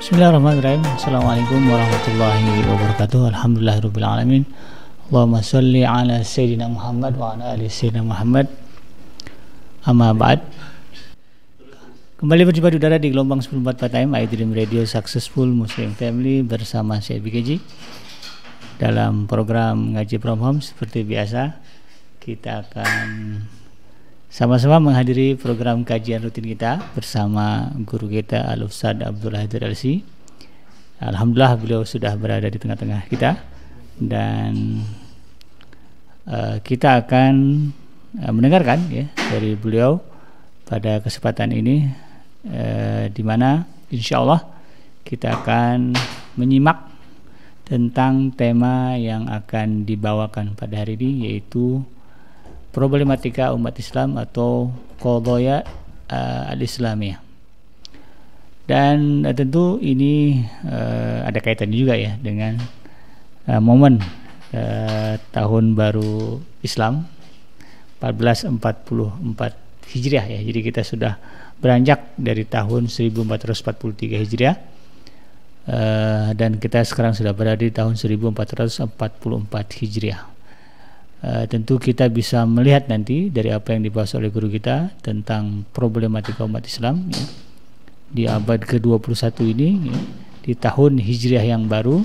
Bismillahirrahmanirrahim. Assalamualaikum warahmatullahi wabarakatuh. Alhamdulillahirrahmanirrahim Allahumma salli ala Sayyidina Muhammad wa ala ali Sayyidina Muhammad. Amma ba'd. Kembali berjumpa di udara di gelombang 94 PTM iDream Radio Successful Muslim Family bersama saya BKJ dalam program ngaji from home seperti biasa kita akan sama-sama menghadiri program kajian rutin kita bersama guru kita Al Ustaz Abdullah Hadir Alsi. Alhamdulillah beliau sudah berada di tengah-tengah kita dan uh, kita akan uh, mendengarkan ya dari beliau pada kesempatan ini eh, di mana insya Allah kita akan menyimak tentang tema yang akan dibawakan pada hari ini yaitu problematika umat Islam atau kodoya uh, al-Islamiyah. Dan uh, tentu ini uh, ada kaitannya juga ya dengan uh, momen uh, tahun baru Islam 1444 Hijriah ya. Jadi kita sudah beranjak dari tahun 1443 Hijriah uh, dan kita sekarang sudah berada di tahun 1444 Hijriah. Uh, tentu kita bisa melihat nanti dari apa yang dibahas oleh guru kita tentang problematika umat Islam ya, di abad ke-21 ini ya, di tahun Hijriah yang baru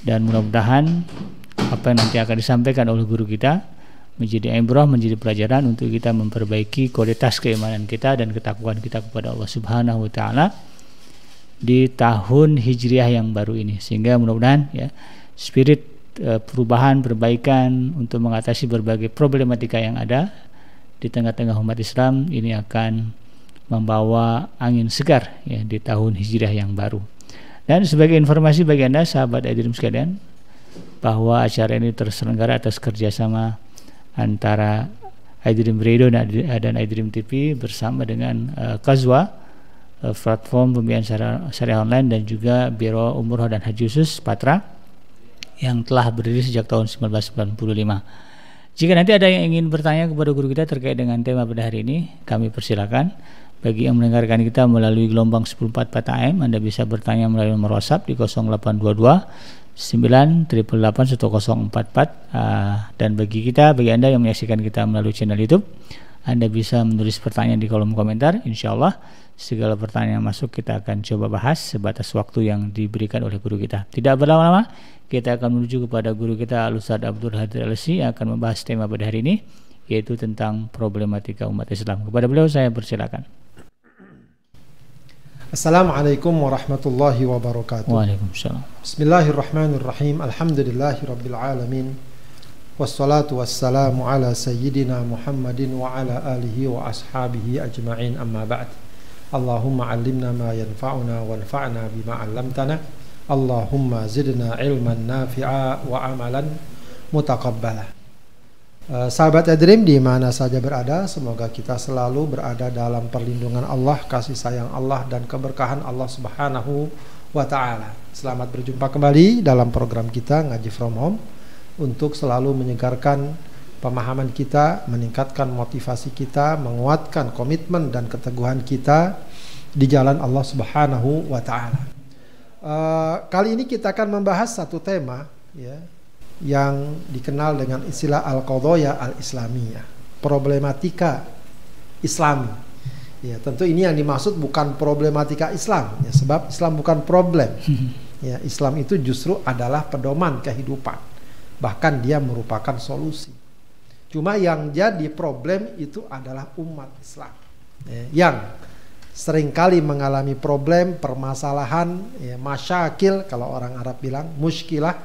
dan mudah-mudahan apa yang nanti akan disampaikan oleh guru kita menjadi ibrah, menjadi pelajaran untuk kita memperbaiki kualitas keimanan kita dan ketakwaan kita kepada Allah Subhanahu wa taala di tahun Hijriah yang baru ini. Sehingga mudah-mudahan ya spirit perubahan perbaikan untuk mengatasi berbagai problematika yang ada di tengah-tengah umat Islam ini akan membawa angin segar ya di tahun Hijriah yang baru. Dan sebagai informasi bagi Anda sahabat Adrim sekalian bahwa acara ini terselenggara atas kerjasama antara iDream Radio dan iDream TV bersama dengan uh, Kazwa uh, platform pembiayaan syariah, online dan juga Biro Umroh dan Haji Khusus Patra yang telah berdiri sejak tahun 1995. Jika nanti ada yang ingin bertanya kepada guru kita terkait dengan tema pada hari ini, kami persilakan. Bagi yang mendengarkan kita melalui gelombang 14 AM, Anda bisa bertanya melalui nomor WhatsApp di 0822 9 1044 uh, dan bagi kita bagi anda yang menyaksikan kita melalui channel YouTube anda bisa menulis pertanyaan di kolom komentar insya Allah segala pertanyaan yang masuk kita akan coba bahas sebatas waktu yang diberikan oleh guru kita tidak berlama-lama kita akan menuju kepada guru kita Al-Ustaz Abdul Hadir Alsi yang akan membahas tema pada hari ini yaitu tentang problematika umat Islam kepada beliau saya persilakan Assalamualaikum warahmatullahi wabarakatuh. Waalaikumsalam. Bismillahirrahmanirrahim. Alhamdulillahi rabbil alamin. Wassalatu wassalamu ala sayyidina Muhammadin wa ala alihi wa ashabihi ajma'in amma ba'd. Allahumma 'allimna ma yanfa'una wanfa'na bima 'allamtana. Allahumma zidna ilman nafi'a wa amalan. Eh, sahabat Edrim di mana saja berada, semoga kita selalu berada dalam perlindungan Allah, kasih sayang Allah dan keberkahan Allah Subhanahu wa taala. Selamat berjumpa kembali dalam program kita Ngaji From Home untuk selalu menyegarkan pemahaman kita, meningkatkan motivasi kita, menguatkan komitmen dan keteguhan kita di jalan Allah Subhanahu wa taala. Uh, kali ini kita akan membahas satu tema ya yang dikenal dengan istilah al-qadaya al-islamiyah, problematika Islami. Ya, tentu ini yang dimaksud bukan problematika Islam, ya, sebab Islam bukan problem. Ya, Islam itu justru adalah pedoman kehidupan. Bahkan dia merupakan solusi. Cuma yang jadi problem itu adalah umat Islam. Ya, yang sering kali mengalami problem, permasalahan, ya, masyakil kalau orang Arab bilang, muskilah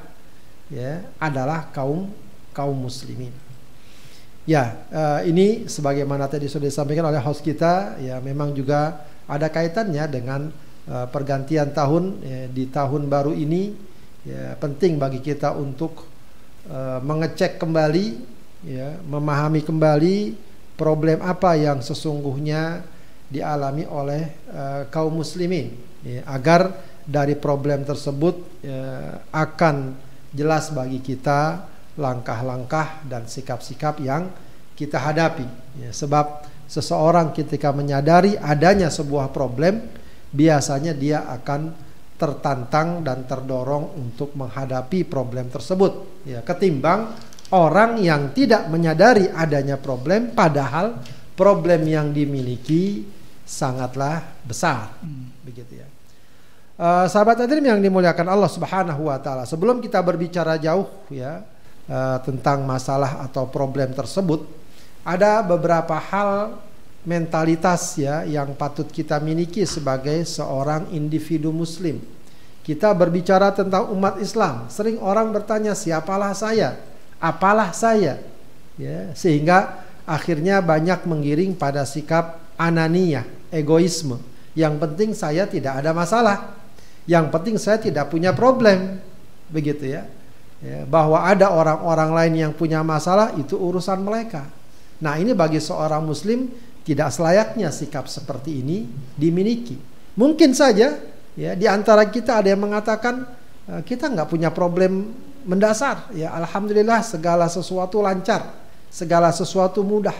ya adalah kaum kaum muslimin. Ya, uh, ini sebagaimana tadi sudah disampaikan oleh host kita, ya memang juga ada kaitannya dengan uh, pergantian tahun ya, di tahun baru ini. Ya, penting bagi kita untuk uh, mengecek kembali, ya, memahami kembali problem apa yang sesungguhnya dialami oleh uh, kaum muslimin, ya, agar dari problem tersebut ya, akan jelas bagi kita langkah-langkah dan sikap-sikap yang kita hadapi. Ya, sebab seseorang ketika menyadari adanya sebuah problem, biasanya dia akan tertantang dan terdorong untuk menghadapi problem tersebut ya ketimbang orang yang tidak menyadari adanya problem padahal problem yang dimiliki sangatlah besar hmm. begitu ya uh, sahabat hadirin yang dimuliakan Allah Subhanahu wa taala sebelum kita berbicara jauh ya uh, tentang masalah atau problem tersebut ada beberapa hal mentalitas ya yang patut kita miliki sebagai seorang individu muslim. Kita berbicara tentang umat Islam, sering orang bertanya siapalah saya? Apalah saya? Ya, sehingga akhirnya banyak menggiring pada sikap anania, egoisme. Yang penting saya tidak ada masalah. Yang penting saya tidak punya problem. Begitu ya. ya bahwa ada orang-orang lain yang punya masalah itu urusan mereka. Nah, ini bagi seorang muslim tidak selayaknya sikap seperti ini dimiliki. Mungkin saja ya di antara kita ada yang mengatakan eh, kita nggak punya problem mendasar. Ya alhamdulillah segala sesuatu lancar, segala sesuatu mudah.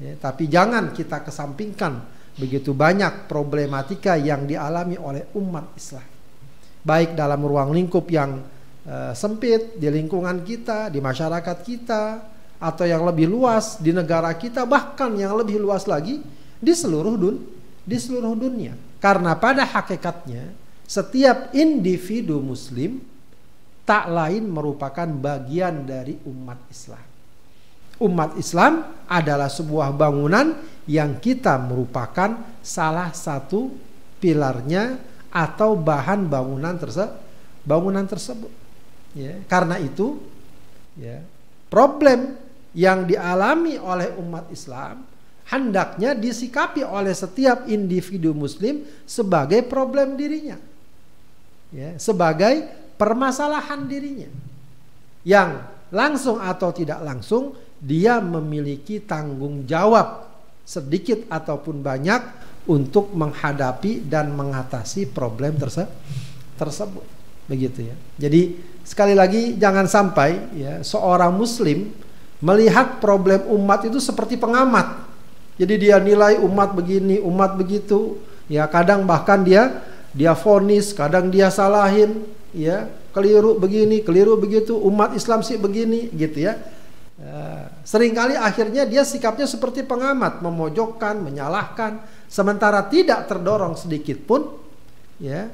Ya, tapi jangan kita kesampingkan begitu banyak problematika yang dialami oleh umat Islam. Baik dalam ruang lingkup yang uh, sempit di lingkungan kita, di masyarakat kita, atau yang lebih luas di negara kita bahkan yang lebih luas lagi di seluruh dun di seluruh dunia karena pada hakikatnya setiap individu muslim tak lain merupakan bagian dari umat Islam umat Islam adalah sebuah bangunan yang kita merupakan salah satu pilarnya atau bahan bangunan tersebut bangunan tersebut ya karena itu ya problem yang dialami oleh umat Islam hendaknya disikapi oleh setiap individu muslim sebagai problem dirinya. Ya, sebagai permasalahan dirinya. Yang langsung atau tidak langsung dia memiliki tanggung jawab sedikit ataupun banyak untuk menghadapi dan mengatasi problem terse tersebut. Begitu ya. Jadi sekali lagi jangan sampai ya seorang muslim melihat problem umat itu seperti pengamat. Jadi dia nilai umat begini, umat begitu. Ya kadang bahkan dia dia fonis, kadang dia salahin, ya keliru begini, keliru begitu. Umat Islam sih begini, gitu ya. Uh, sering kali akhirnya dia sikapnya seperti pengamat, memojokkan, menyalahkan, sementara tidak terdorong sedikit pun, ya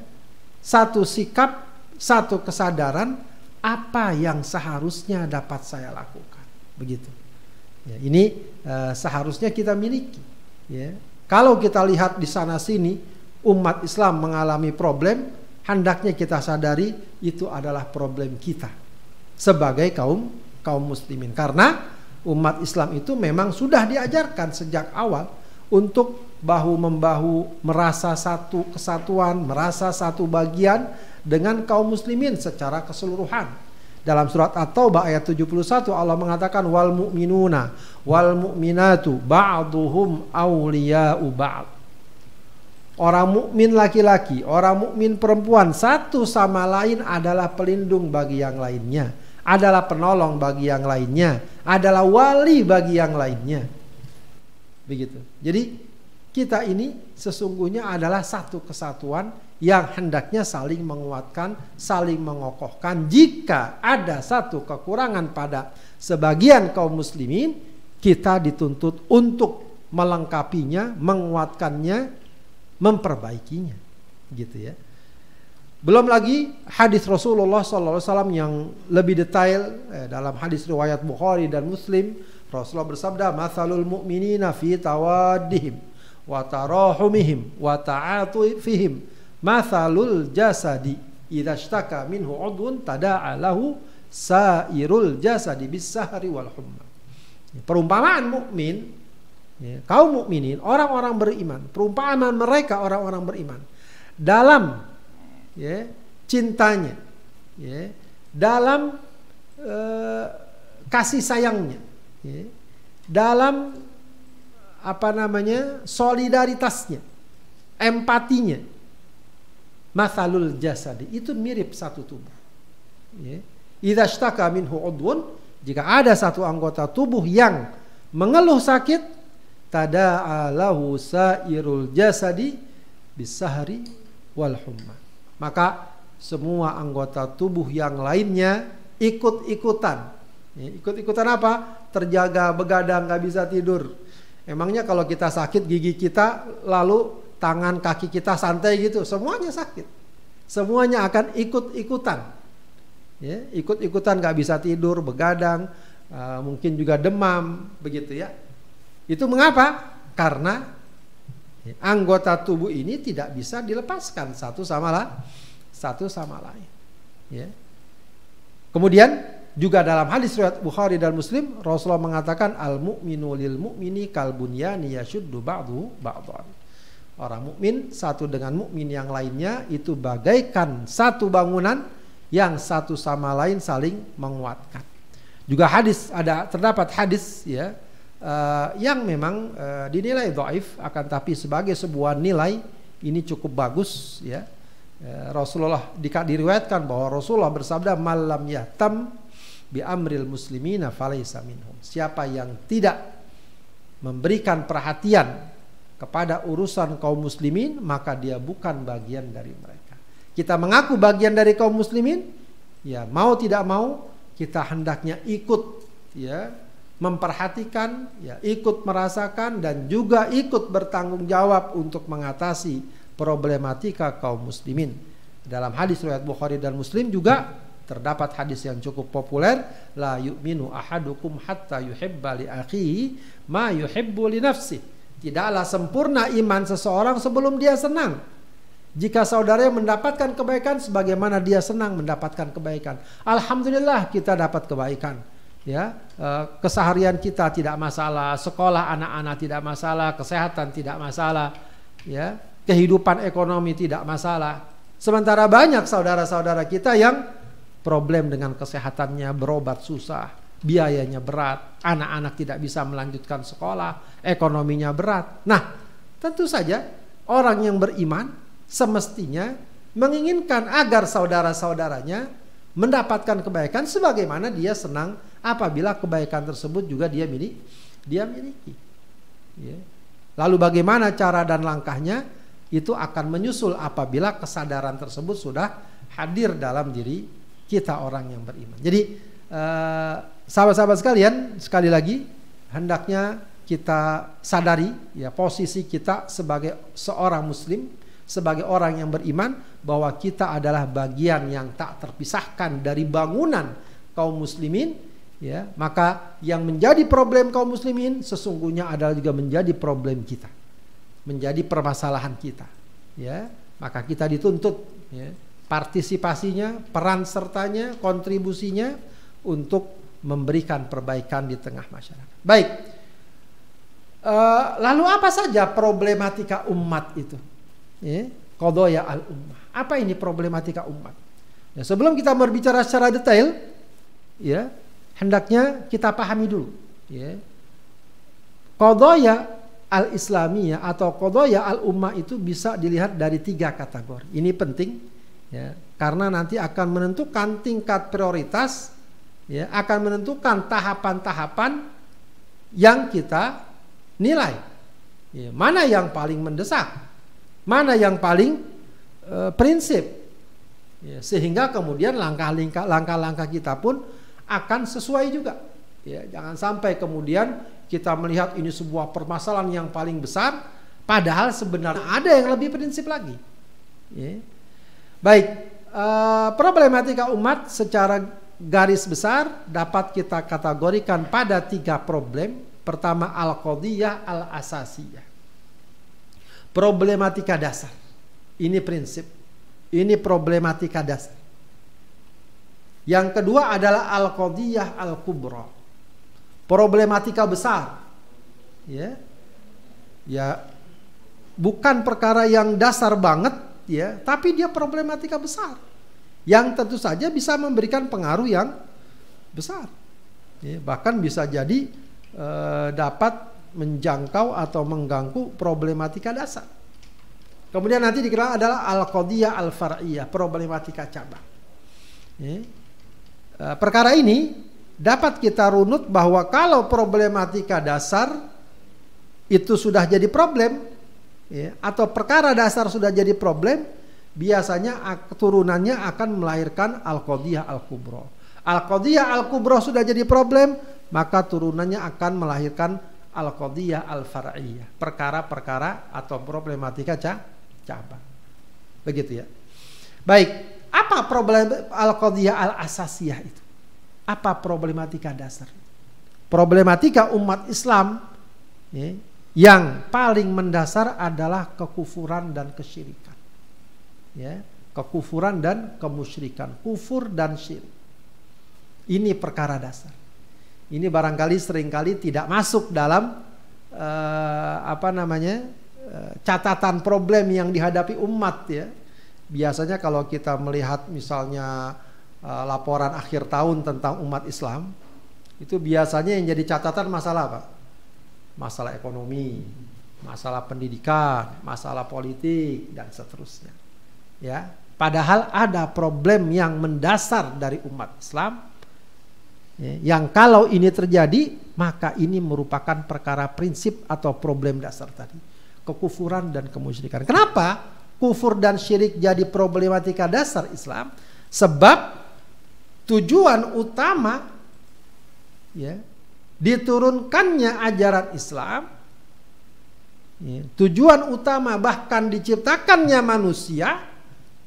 satu sikap, satu kesadaran apa yang seharusnya dapat saya lakukan begitu. Ya, ini uh, seharusnya kita miliki. Ya. Kalau kita lihat di sana sini umat Islam mengalami problem, hendaknya kita sadari itu adalah problem kita sebagai kaum kaum muslimin. Karena umat Islam itu memang sudah diajarkan sejak awal untuk bahu membahu merasa satu kesatuan, merasa satu bagian dengan kaum muslimin secara keseluruhan. Dalam surat At-Taubah ayat 71 Allah mengatakan wal mu'minuna wal mu'minatu ba'duhum awliya'u ba'd. Orang mukmin laki-laki, orang mukmin perempuan satu sama lain adalah pelindung bagi yang lainnya, adalah penolong bagi yang lainnya, adalah wali bagi yang lainnya. Begitu. Jadi kita ini sesungguhnya adalah satu kesatuan yang hendaknya saling menguatkan, saling mengokohkan. Jika ada satu kekurangan pada sebagian kaum muslimin, kita dituntut untuk melengkapinya, menguatkannya, memperbaikinya. Gitu ya. Belum lagi hadis Rasulullah SAW yang lebih detail eh, dalam hadis riwayat Bukhari dan Muslim. Rasulullah bersabda, "Matsalul mu'minina fi tawaddihim wa tarahumihim wa ta'atufihim Mathalul jasadi idza minhu udhun tada'a lahu sairul jasadi bisahari wal humma. Perumpamaan mukmin ya, kaum mukminin, orang-orang beriman, perumpamaan mereka orang-orang beriman dalam ya, cintanya, ya, dalam uh, kasih sayangnya, ya, dalam apa namanya solidaritasnya, empatinya, Mathalul jasadi itu mirip satu tubuh. Ya. Idza minhu udwun, jika ada satu anggota tubuh yang mengeluh sakit, tada'alahu sairul jasadi bisahari wal humma. maka semua anggota tubuh yang lainnya ikut-ikutan. Ya, ikut-ikutan apa? Terjaga, begadang, nggak bisa tidur. Emangnya kalau kita sakit gigi kita lalu tangan kaki kita santai gitu, semuanya sakit. Semuanya akan ikut-ikutan. Ya, ikut-ikutan nggak bisa tidur, begadang, uh, mungkin juga demam, begitu ya. Itu mengapa? Karena anggota tubuh ini tidak bisa dilepaskan satu sama lain, satu sama lain. Ya. Kemudian juga dalam hadis riwayat Bukhari dan Muslim Rasulullah mengatakan al mu'minu lil mu'mini kal bunyani yashuddu ba'du ba'dhan. Orang mukmin satu dengan mukmin yang lainnya itu bagaikan satu bangunan yang satu sama lain saling menguatkan. Juga hadis ada terdapat hadis ya uh, yang memang uh, dinilai dhaif akan tapi sebagai sebuah nilai ini cukup bagus ya. Uh, Rasulullah diriwayatkan bahwa Rasulullah bersabda malam yatam bi amril muslimina falaysa minhum. Siapa yang tidak memberikan perhatian kepada urusan kaum muslimin, maka dia bukan bagian dari mereka. Kita mengaku bagian dari kaum muslimin, ya mau tidak mau kita hendaknya ikut ya memperhatikan, ya ikut merasakan dan juga ikut bertanggung jawab untuk mengatasi problematika kaum muslimin. Dalam hadis riwayat Bukhari dan Muslim juga terdapat hadis yang cukup populer la yu'minu ahadukum hatta yuhibba li akhihi ma yuhibbu li nafsi. Tidaklah sempurna iman seseorang sebelum dia senang. Jika saudara mendapatkan kebaikan sebagaimana dia senang mendapatkan kebaikan? Alhamdulillah kita dapat kebaikan ya eh, keseharian kita tidak masalah sekolah anak-anak tidak masalah kesehatan tidak masalah ya kehidupan ekonomi tidak masalah sementara banyak saudara-saudara kita yang problem dengan kesehatannya, berobat susah, biayanya berat, anak-anak tidak bisa melanjutkan sekolah, ekonominya berat. Nah, tentu saja orang yang beriman semestinya menginginkan agar saudara-saudaranya mendapatkan kebaikan sebagaimana dia senang apabila kebaikan tersebut juga dia miliki. Dia miliki. Ya. Lalu bagaimana cara dan langkahnya itu akan menyusul apabila kesadaran tersebut sudah hadir dalam diri kita orang yang beriman. Jadi eh, sahabat-sahabat sekalian, sekali lagi hendaknya kita sadari ya posisi kita sebagai seorang muslim, sebagai orang yang beriman bahwa kita adalah bagian yang tak terpisahkan dari bangunan kaum muslimin ya maka yang menjadi problem kaum muslimin sesungguhnya adalah juga menjadi problem kita menjadi permasalahan kita ya maka kita dituntut ya partisipasinya, peran sertanya, kontribusinya untuk memberikan perbaikan di tengah masyarakat. Baik. Uh, lalu apa saja problematika umat itu? Ya, kodoya al ummah. Apa ini problematika umat? Ya, sebelum kita berbicara secara detail, ya hendaknya kita pahami dulu. Ya, kodoya al islamiyah atau kodoya al ummah itu bisa dilihat dari tiga kategori. Ini penting ya karena nanti akan menentukan tingkat prioritas ya akan menentukan tahapan-tahapan yang kita nilai ya, mana yang paling mendesak mana yang paling e, prinsip ya, sehingga kemudian langkah-langkah kita pun akan sesuai juga ya jangan sampai kemudian kita melihat ini sebuah permasalahan yang paling besar padahal sebenarnya ada yang lebih prinsip lagi ya Baik, uh, problematika umat secara garis besar dapat kita kategorikan pada tiga problem. Pertama al-qadiyah al-asasiyah. Problematika dasar. Ini prinsip. Ini problematika dasar. Yang kedua adalah al-qadiyah al-kubra. Problematika besar. Ya. Ya bukan perkara yang dasar banget ya, tapi dia problematika besar yang tentu saja bisa memberikan pengaruh yang besar. Ya, bahkan bisa jadi e, dapat menjangkau atau mengganggu problematika dasar. Kemudian nanti dikenal adalah al-qadiyah al-far'iyah, problematika cabang. Ya. E, perkara ini dapat kita runut bahwa kalau problematika dasar itu sudah jadi problem, ya, atau perkara dasar sudah jadi problem, biasanya keturunannya akan melahirkan al-qadiyah al-kubra. Al-qadiyah al-kubra sudah jadi problem, maka turunannya akan melahirkan al-qadiyah al-far'iyah, perkara-perkara atau problematika cabang. Begitu ya. Baik, apa problem al-qadiyah al-asasiyah itu? Apa problematika dasar? Problematika umat Islam ya, yang paling mendasar adalah kekufuran dan kesyirikan. Ya, kekufuran dan kemusyrikan, kufur dan syirik. Ini perkara dasar. Ini barangkali sering kali tidak masuk dalam uh, apa namanya uh, catatan problem yang dihadapi umat ya. Biasanya kalau kita melihat misalnya uh, laporan akhir tahun tentang umat Islam, itu biasanya yang jadi catatan masalah apa? masalah ekonomi, masalah pendidikan, masalah politik dan seterusnya. Ya, padahal ada problem yang mendasar dari umat Islam ya, yang kalau ini terjadi maka ini merupakan perkara prinsip atau problem dasar tadi, kekufuran dan kemusyrikan. Kenapa? Kufur dan syirik jadi problematika dasar Islam sebab tujuan utama ya diturunkannya ajaran Islam ya, tujuan utama bahkan diciptakannya manusia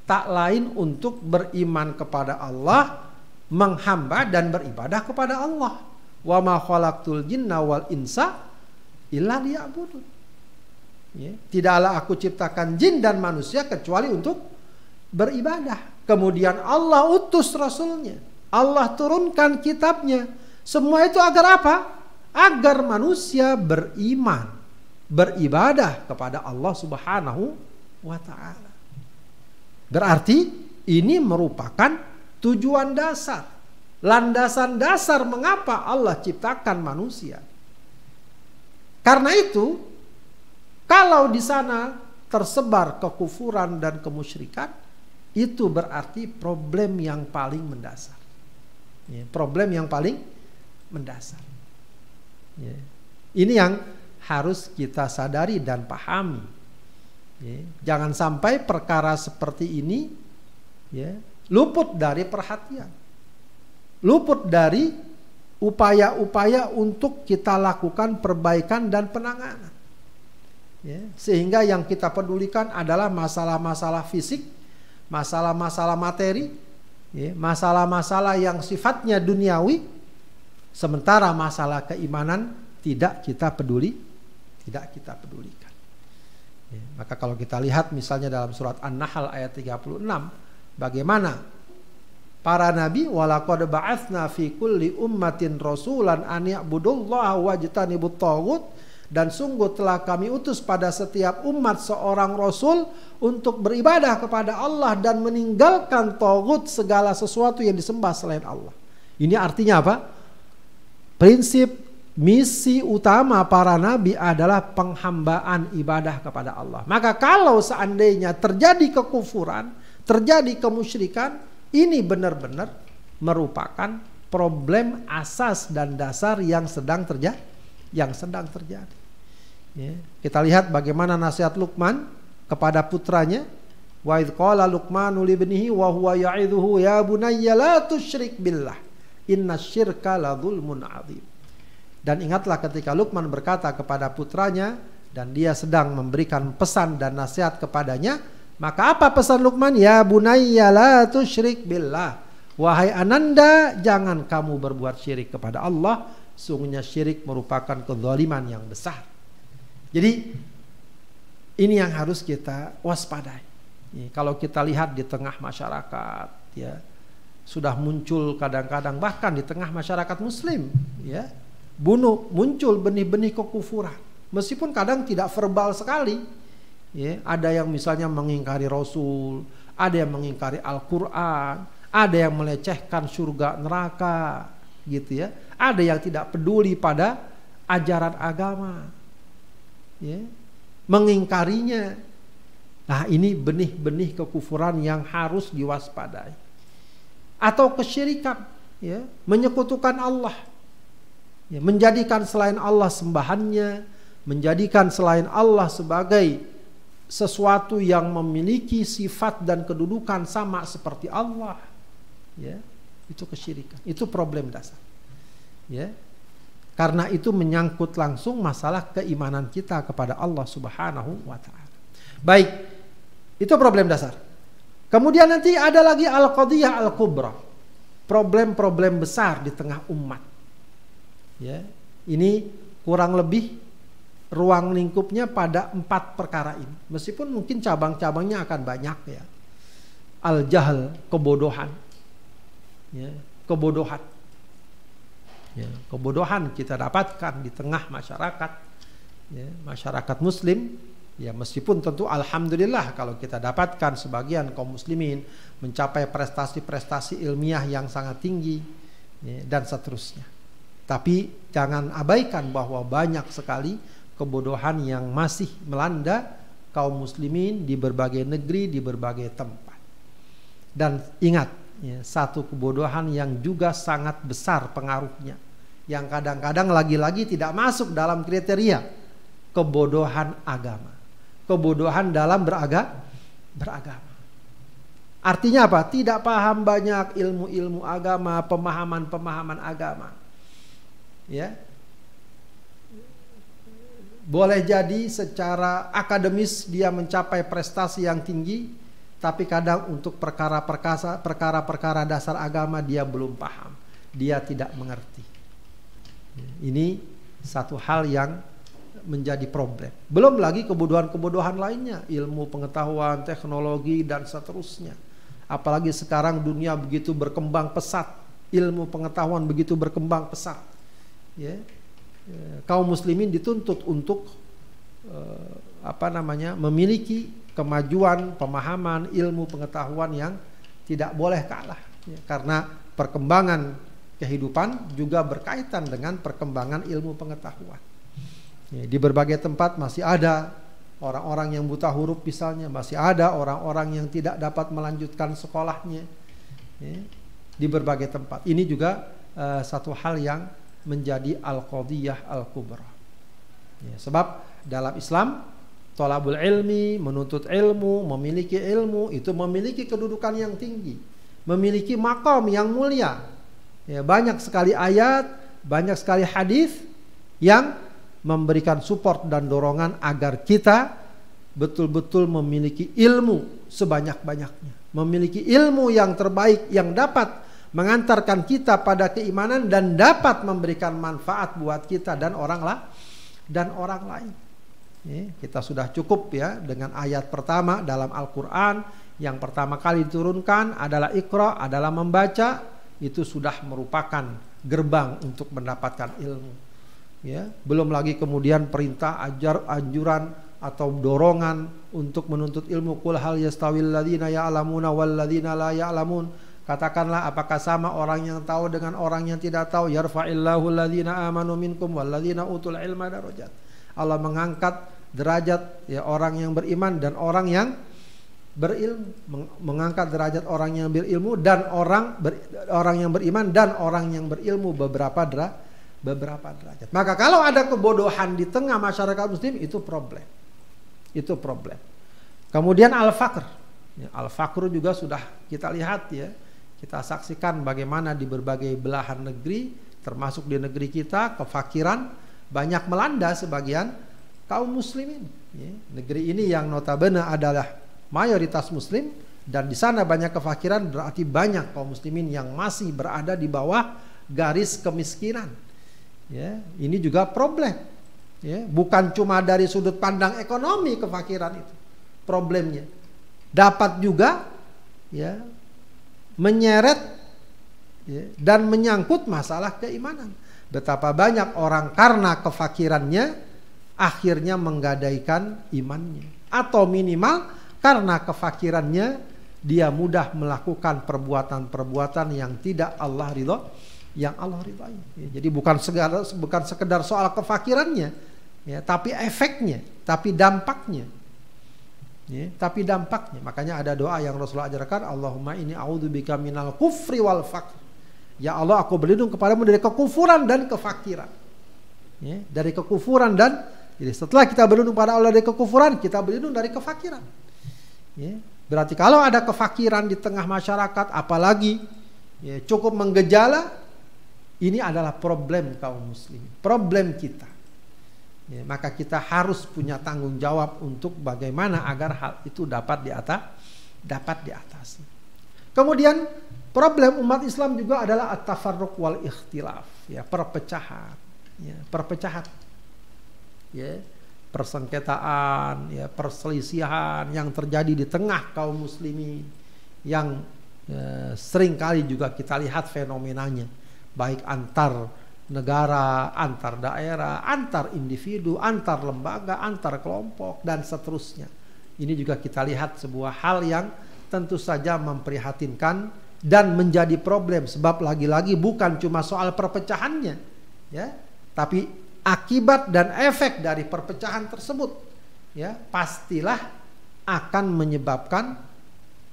tak lain untuk beriman kepada Allah menghamba dan beribadah kepada Allah. Wa ma khalaqtul jinna wal insa illa liya'budun ya, tidaklah aku ciptakan jin dan manusia kecuali untuk beribadah kemudian Allah utus rasulnya Allah turunkan kitabnya semua itu agar apa? Agar manusia beriman, beribadah kepada Allah Subhanahu wa taala. Berarti ini merupakan tujuan dasar, landasan dasar mengapa Allah ciptakan manusia. Karena itu, kalau di sana tersebar kekufuran dan kemusyrikan, itu berarti problem yang paling mendasar. Ya, problem yang paling mendasar. Ya. Ini yang harus kita sadari dan pahami. Ya. Jangan sampai perkara seperti ini ya, luput dari perhatian, luput dari upaya-upaya untuk kita lakukan perbaikan dan penanganan. Ya, sehingga yang kita pedulikan adalah masalah-masalah fisik, masalah-masalah materi, ya, masalah-masalah yang sifatnya duniawi, Sementara masalah keimanan tidak kita peduli, tidak kita pedulikan. Ya, maka kalau kita lihat misalnya dalam surat An-Nahl ayat 36, bagaimana? Para nabi walaqad ba'atsna fi kulli ummatin rasulan an ya'budullaha wajtanibut taghut dan sungguh telah kami utus pada setiap umat seorang rasul untuk beribadah kepada Allah dan meninggalkan tagut segala sesuatu yang disembah selain Allah. Ini artinya apa? Prinsip misi utama para nabi adalah penghambaan ibadah kepada Allah. Maka kalau seandainya terjadi kekufuran, terjadi kemusyrikan, ini benar-benar merupakan problem asas dan dasar yang sedang terjadi, yang sedang terjadi. Ya. Kita lihat bagaimana nasihat Luqman kepada putranya. Wa idh qala Luqmanu li ibnihi wa huwa ya'idhuhu ya bunayya la tusyrik billah Inna syirka la zulmun azim. Dan ingatlah ketika Luqman berkata kepada putranya dan dia sedang memberikan pesan dan nasihat kepadanya, maka apa pesan Luqman? Ya bunayya la tusyrik billah. Wahai ananda, jangan kamu berbuat syirik kepada Allah. Sungguhnya syirik merupakan kezaliman yang besar. Jadi ini yang harus kita waspadai. Kalau kita lihat di tengah masyarakat, ya sudah muncul kadang-kadang bahkan di tengah masyarakat muslim ya bunuh muncul benih-benih kekufuran meskipun kadang tidak verbal sekali ya ada yang misalnya mengingkari rasul ada yang mengingkari Al-Qur'an ada yang melecehkan surga neraka gitu ya ada yang tidak peduli pada ajaran agama. Ya. Mengingkarinya. Nah ini benih-benih kekufuran yang harus diwaspadai. Atau kesyirikan, ya, menyekutukan Allah, ya, menjadikan selain Allah sembahannya, menjadikan selain Allah sebagai sesuatu yang memiliki sifat dan kedudukan sama seperti Allah. Ya itu kesyirikan. Itu problem dasar ya karena itu menyangkut langsung masalah keimanan kita kepada Allah Subhanahu wa taala baik itu problem dasar kemudian nanti ada lagi al-qadiyah al-kubra problem-problem besar di tengah umat ya ini kurang lebih ruang lingkupnya pada empat perkara ini. Meskipun mungkin cabang-cabangnya akan banyak ya. Al jahl kebodohan. Ya, kebodohan. Ya, kebodohan kita dapatkan di tengah masyarakat. Ya, masyarakat muslim ya meskipun tentu alhamdulillah kalau kita dapatkan sebagian kaum muslimin mencapai prestasi-prestasi ilmiah yang sangat tinggi ya, dan seterusnya. Tapi jangan abaikan bahwa banyak sekali kebodohan yang masih melanda kaum muslimin di berbagai negeri, di berbagai tempat. Dan ingat, ya, satu kebodohan yang juga sangat besar pengaruhnya. Yang kadang-kadang lagi-lagi tidak masuk dalam kriteria kebodohan agama. Kebodohan dalam beraga, beragama. Artinya apa? Tidak paham banyak ilmu-ilmu agama, pemahaman-pemahaman agama. Ya, boleh jadi secara akademis dia mencapai prestasi yang tinggi, tapi kadang untuk perkara-perkara perkara-perkara dasar agama dia belum paham, dia tidak mengerti. Ini satu hal yang menjadi problem. Belum lagi kebodohan-kebodohan lainnya, ilmu pengetahuan, teknologi dan seterusnya. Apalagi sekarang dunia begitu berkembang pesat, ilmu pengetahuan begitu berkembang pesat. Ya, Eh, kaum muslimin dituntut untuk uh, apa namanya memiliki kemajuan pemahaman ilmu pengetahuan yang tidak boleh kalah. Ya, karena perkembangan kehidupan juga berkaitan dengan perkembangan ilmu pengetahuan. Ya, di berbagai tempat masih ada orang-orang yang buta huruf misalnya masih ada orang-orang yang tidak dapat melanjutkan sekolahnya. Ya, di berbagai tempat. Ini juga uh, satu hal yang menjadi al-qadiyah al-kubra. Ya, sebab dalam Islam tolabul ilmi, menuntut ilmu, memiliki ilmu itu memiliki kedudukan yang tinggi, memiliki makom yang mulia. Ya, banyak sekali ayat, banyak sekali hadis yang memberikan support dan dorongan agar kita betul-betul memiliki ilmu sebanyak-banyaknya, memiliki ilmu yang terbaik yang dapat mengantarkan kita pada keimanan dan dapat memberikan manfaat buat kita dan orang lah dan orang lain. Kita sudah cukup ya dengan ayat pertama dalam Al-Qur'an yang pertama kali diturunkan adalah Iqra adalah membaca itu sudah merupakan gerbang untuk mendapatkan ilmu. Ya, belum lagi kemudian perintah ajar anjuran atau dorongan untuk menuntut ilmu kul hal yastawil ladzina ya'lamuna wal ladzina la ya'lamun Katakanlah apakah sama orang yang tahu dengan orang yang tidak tahu? Yarfa'illahu alladhina amanu minkum walladhina utul ilma darajat. Allah mengangkat derajat ya orang yang beriman dan orang yang berilmu mengangkat derajat orang yang berilmu dan orang ber, orang yang beriman dan orang yang berilmu beberapa dera, beberapa derajat. Maka kalau ada kebodohan di tengah masyarakat muslim itu problem. Itu problem. Kemudian al-faqr. Ya, al-faqr juga sudah kita lihat ya kita saksikan bagaimana di berbagai belahan negeri, termasuk di negeri kita, kefakiran banyak melanda sebagian kaum muslimin. Ya, negeri ini yang notabene adalah mayoritas muslim dan di sana banyak kefakiran berarti banyak kaum muslimin yang masih berada di bawah garis kemiskinan. Ya, ini juga problem. Ya, bukan cuma dari sudut pandang ekonomi kefakiran itu problemnya. Dapat juga ya menyeret ya, dan menyangkut masalah keimanan. Betapa banyak orang karena kefakirannya akhirnya menggadaikan imannya. Atau minimal karena kefakirannya dia mudah melakukan perbuatan-perbuatan yang tidak Allah ridho, yang Allah ridhoi. Ya, jadi bukan sekedar bukan sekedar soal kefakirannya, ya, tapi efeknya, tapi dampaknya. Ya, tapi dampaknya, makanya ada doa yang Rasulullah ajarkan, Allahumma ini a'udzubika minal kufri wal faqr. Ya Allah, aku berlindung kepadamu dari kekufuran dan kefakiran. Ya, dari kekufuran dan Jadi setelah kita berlindung pada Allah dari kekufuran, kita berlindung dari kefakiran. Ya. Berarti kalau ada kefakiran di tengah masyarakat, apalagi ya, cukup menggejala, ini adalah problem kaum muslim, problem kita. Ya, maka kita harus punya tanggung jawab untuk bagaimana agar hal itu dapat di atas, dapat diatasi. Kemudian problem umat Islam juga adalah at-tafarruq wal ikhtilaf, ya, perpecahan, ya, perpecahan ya persengketaan, ya perselisihan yang terjadi di tengah kaum muslimin yang ya, sering kali juga kita lihat fenomenanya baik antar negara, antar daerah, antar individu, antar lembaga, antar kelompok dan seterusnya. Ini juga kita lihat sebuah hal yang tentu saja memprihatinkan dan menjadi problem sebab lagi-lagi bukan cuma soal perpecahannya ya, tapi akibat dan efek dari perpecahan tersebut ya pastilah akan menyebabkan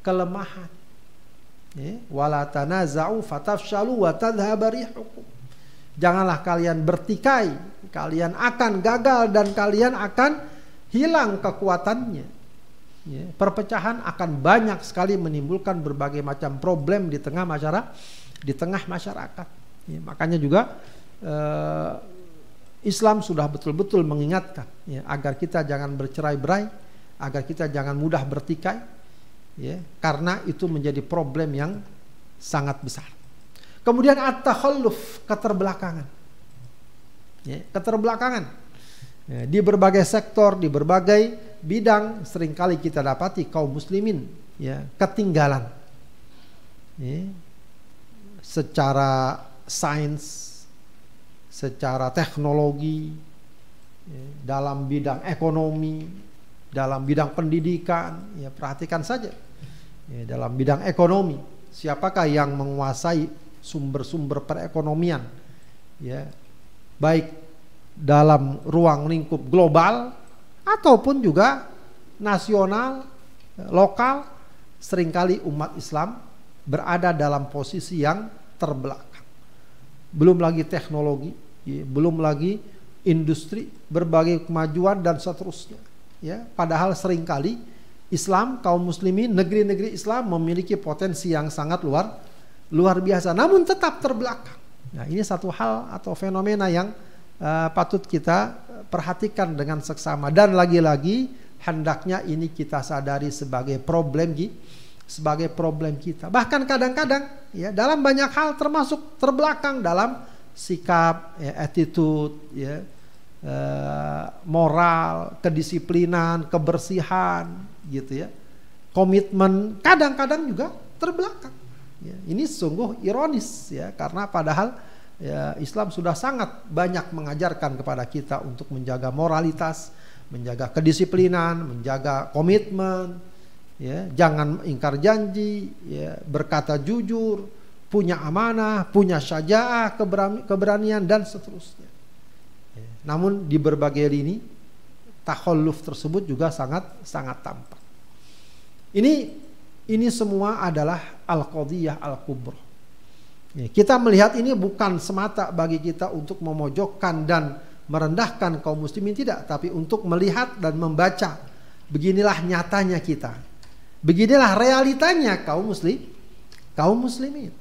kelemahan. Ya wala tanaza'u fatafshalu wa janganlah kalian bertikai kalian akan gagal dan kalian akan hilang kekuatannya. Ya, perpecahan akan banyak sekali menimbulkan berbagai macam problem di tengah masyarakat di tengah masyarakat. Ya, makanya juga eh, Islam sudah betul-betul mengingatkan ya, agar kita jangan bercerai-berai, agar kita jangan mudah bertikai, ya, karena itu menjadi problem yang sangat besar. Kemudian at-takhalluf keterbelakangan, ya, keterbelakangan. Ya, di berbagai sektor, di berbagai bidang sering kali kita dapati kaum muslimin ya ketinggalan, ya, secara sains secara teknologi, ya, dalam bidang ekonomi, dalam bidang pendidikan, ya perhatikan saja. Ya, dalam bidang ekonomi, siapakah yang menguasai sumber-sumber perekonomian? Ya, baik dalam ruang lingkup global ataupun juga nasional, lokal, sering kali umat Islam berada dalam posisi yang terbelakang belum lagi teknologi, ya, belum lagi industri, berbagai kemajuan dan seterusnya. Ya, padahal sering kali Islam kaum muslimin negeri-negeri Islam memiliki potensi yang sangat luar luar biasa, namun tetap terbelakang. Nah, ini satu hal atau fenomena yang uh, patut kita perhatikan dengan seksama dan lagi-lagi hendaknya ini kita sadari sebagai problem sebagai problem kita. Bahkan kadang-kadang ya dalam banyak hal termasuk terbelakang dalam sikap, ya, attitude, ya, eh, moral, kedisiplinan, kebersihan, gitu ya, komitmen. Kadang-kadang juga terbelakang. Ya, ini sungguh ironis ya karena padahal ya, Islam sudah sangat banyak mengajarkan kepada kita untuk menjaga moralitas, menjaga kedisiplinan, menjaga komitmen, ya jangan ingkar janji ya berkata jujur punya amanah punya syajaah keberanian dan seterusnya. Ya. namun di berbagai lini takhalluf tersebut juga sangat sangat tampak. Ini ini semua adalah al-qadiyah al-kubra. Ya, kita melihat ini bukan semata bagi kita untuk memojokkan dan merendahkan kaum muslimin tidak tapi untuk melihat dan membaca. Beginilah nyatanya kita Beginilah realitanya kaum muslim, kaum muslimin.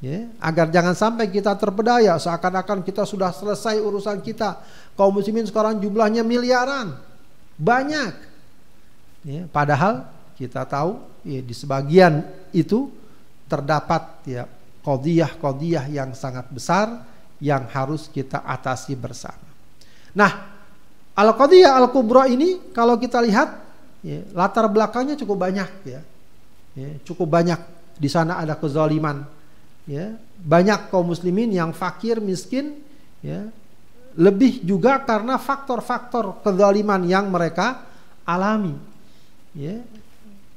Ya, agar jangan sampai kita terpedaya seakan-akan kita sudah selesai urusan kita. Kaum muslimin sekarang jumlahnya miliaran. Banyak. Ya, padahal kita tahu ya, di sebagian itu terdapat ya kodiyah-kodiyah yang sangat besar yang harus kita atasi bersama. Nah, al-qadiyah al-kubra ini kalau kita lihat ya, latar belakangnya cukup banyak ya. ya cukup banyak. Di sana ada kezaliman. Ya banyak kaum muslimin yang fakir miskin ya. Lebih juga karena faktor-faktor kezaliman yang mereka alami. Ya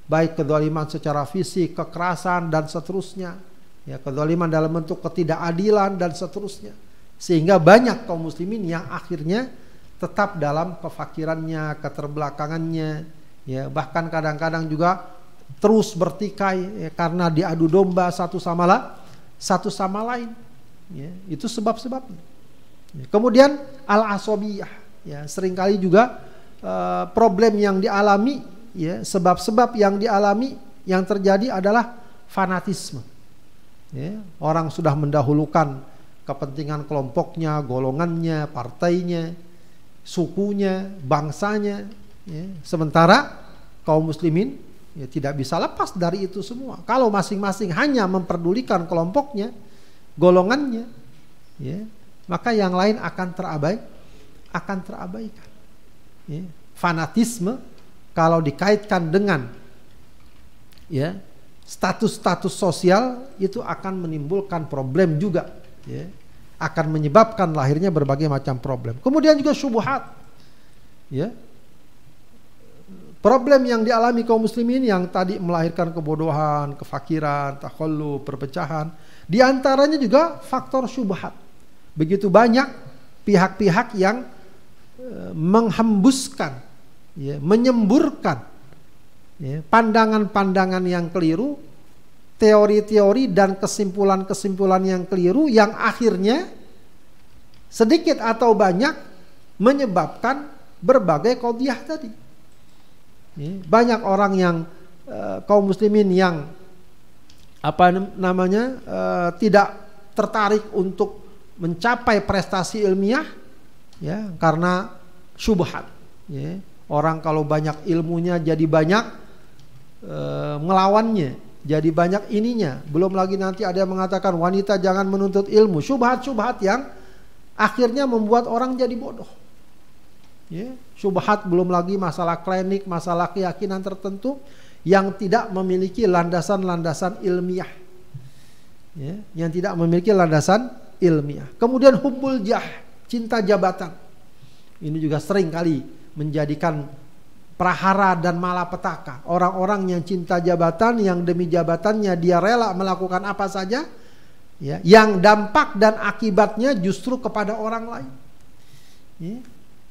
baik kezaliman secara fisik kekerasan dan seterusnya. Ya kezaliman dalam bentuk ketidakadilan dan seterusnya. Sehingga banyak kaum muslimin yang akhirnya tetap dalam kefakirannya keterbelakangannya ya bahkan kadang-kadang juga terus bertikai ya, karena diadu domba satu sama lain satu sama lain ya, itu sebab-sebabnya ya. kemudian al asobiyah ya sering kali juga uh, problem yang dialami ya sebab-sebab yang dialami yang terjadi adalah fanatisme ya, orang sudah mendahulukan kepentingan kelompoknya golongannya partainya sukunya bangsanya ya. sementara kaum muslimin ya tidak bisa lepas dari itu semua. Kalau masing-masing hanya memperdulikan kelompoknya golongannya ya maka yang lain akan terabai akan terabaikan. Ya. fanatisme kalau dikaitkan dengan ya status-status sosial itu akan menimbulkan problem juga ya. Akan menyebabkan lahirnya berbagai macam problem. Kemudian juga syubhat ya problem yang dialami kaum muslimin yang tadi melahirkan kebodohan kefakiran takhallu perpecahan di antaranya juga faktor syubhat begitu banyak pihak-pihak yang e, menghembuskan, ya, menyemburkan ya, pandangan-pandangan yang keliru, teori-teori dan kesimpulan-kesimpulan yang keliru yang akhirnya sedikit atau banyak menyebabkan berbagai kodiah tadi. Ya, banyak orang yang e, kaum muslimin yang apa namanya e, tidak tertarik untuk mencapai prestasi ilmiah ya karena syubhat ya. Orang kalau banyak ilmunya jadi banyak e, melawannya, jadi banyak ininya. Belum lagi nanti ada yang mengatakan wanita jangan menuntut ilmu, syubhat-syubhat yang akhirnya membuat orang jadi bodoh. Ya, syubhat belum lagi masalah klinik, masalah keyakinan tertentu yang tidak memiliki landasan-landasan ilmiah. Ya, yang tidak memiliki landasan ilmiah. Kemudian hubbul jah, cinta jabatan. Ini juga sering kali menjadikan prahara dan malapetaka. Orang-orang yang cinta jabatan, yang demi jabatannya dia rela melakukan apa saja, ya, yang dampak dan akibatnya justru kepada orang lain. Ya,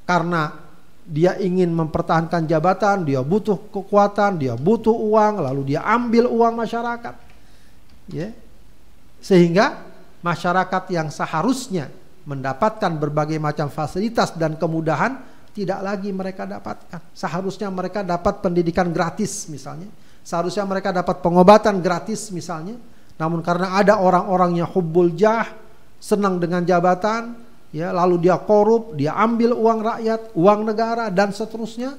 karena dia ingin mempertahankan jabatan, dia butuh kekuatan, dia butuh uang, lalu dia ambil uang masyarakat. Ya. Sehingga masyarakat yang seharusnya mendapatkan berbagai macam fasilitas dan kemudahan tidak lagi mereka dapatkan. Seharusnya mereka dapat pendidikan gratis misalnya. Seharusnya mereka dapat pengobatan gratis misalnya. Namun karena ada orang-orang yang hubbul jah, senang dengan jabatan, ya lalu dia korup, dia ambil uang rakyat, uang negara dan seterusnya,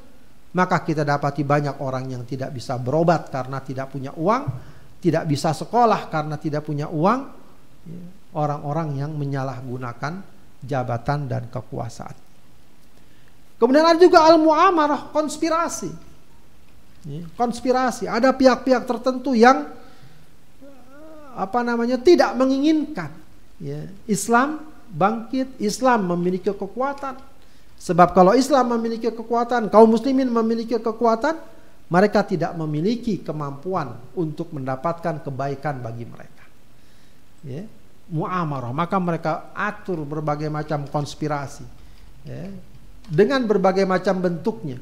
maka kita dapati banyak orang yang tidak bisa berobat karena tidak punya uang, tidak bisa sekolah karena tidak punya uang, orang-orang yang menyalahgunakan jabatan dan kekuasaan. Kemudian ada juga al-muamarah, konspirasi. Konspirasi, ada pihak-pihak tertentu yang apa namanya tidak menginginkan ya, Islam bangkit, Islam memiliki kekuatan. Sebab kalau Islam memiliki kekuatan, kaum muslimin memiliki kekuatan, mereka tidak memiliki kemampuan untuk mendapatkan kebaikan bagi mereka. Ya, muamarah maka mereka atur berbagai macam konspirasi ya, dengan berbagai macam bentuknya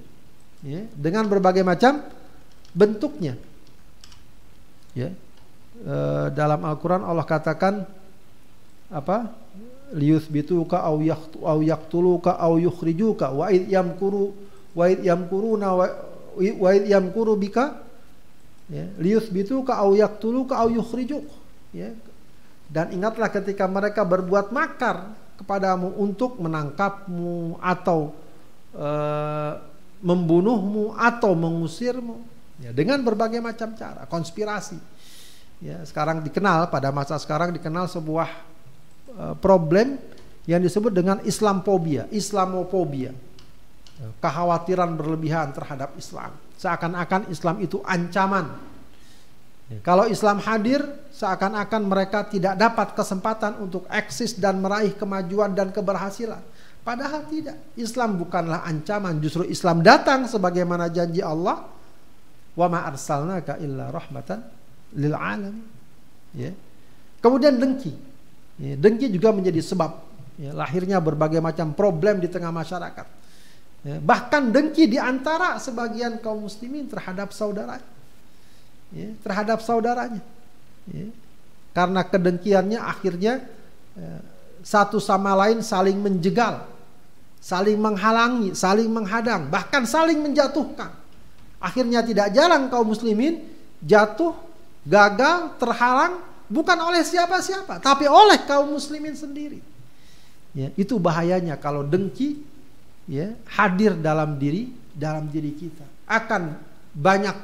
ya, dengan berbagai macam bentuknya. Ya e, dalam Al-Qur'an Allah katakan apa liyuthbituka aw aw yaqtuluka aw yukhrijuka wa id yamkuru wa id yamkuruna wa, id yamkuru bika ya liyuthbituka aw yaqtuluka aw yukhrijuk ya dan ingatlah ketika mereka berbuat makar kepadamu untuk menangkapmu atau e, membunuhmu atau mengusirmu ya, dengan berbagai macam cara konspirasi. Ya, sekarang dikenal pada masa sekarang dikenal sebuah problem yang disebut dengan Islamophobia, Islamophobia. Kekhawatiran berlebihan terhadap Islam. Seakan-akan Islam itu ancaman kalau Islam hadir, seakan-akan mereka tidak dapat kesempatan untuk eksis dan meraih kemajuan dan keberhasilan. Padahal tidak. Islam bukanlah ancaman, justru Islam datang sebagaimana janji Allah. Wa ma arsalnaka illa rahmatan lil alamin. Ya. Kemudian dengki. Ya, dengki juga menjadi sebab ya, lahirnya berbagai macam problem di tengah masyarakat. Ya, bahkan dengki di antara sebagian kaum muslimin terhadap saudara ya, terhadap saudaranya. Ya. Karena kedengkiannya akhirnya ya, satu sama lain saling menjegal. saling menghalangi, saling menghadang, bahkan saling menjatuhkan. Akhirnya tidak jalan kaum muslimin, jatuh, gagal, terhalang bukan oleh siapa-siapa, tapi oleh kaum muslimin sendiri. Ya, itu bahayanya kalau dengki ya hadir dalam diri dalam diri kita akan banyak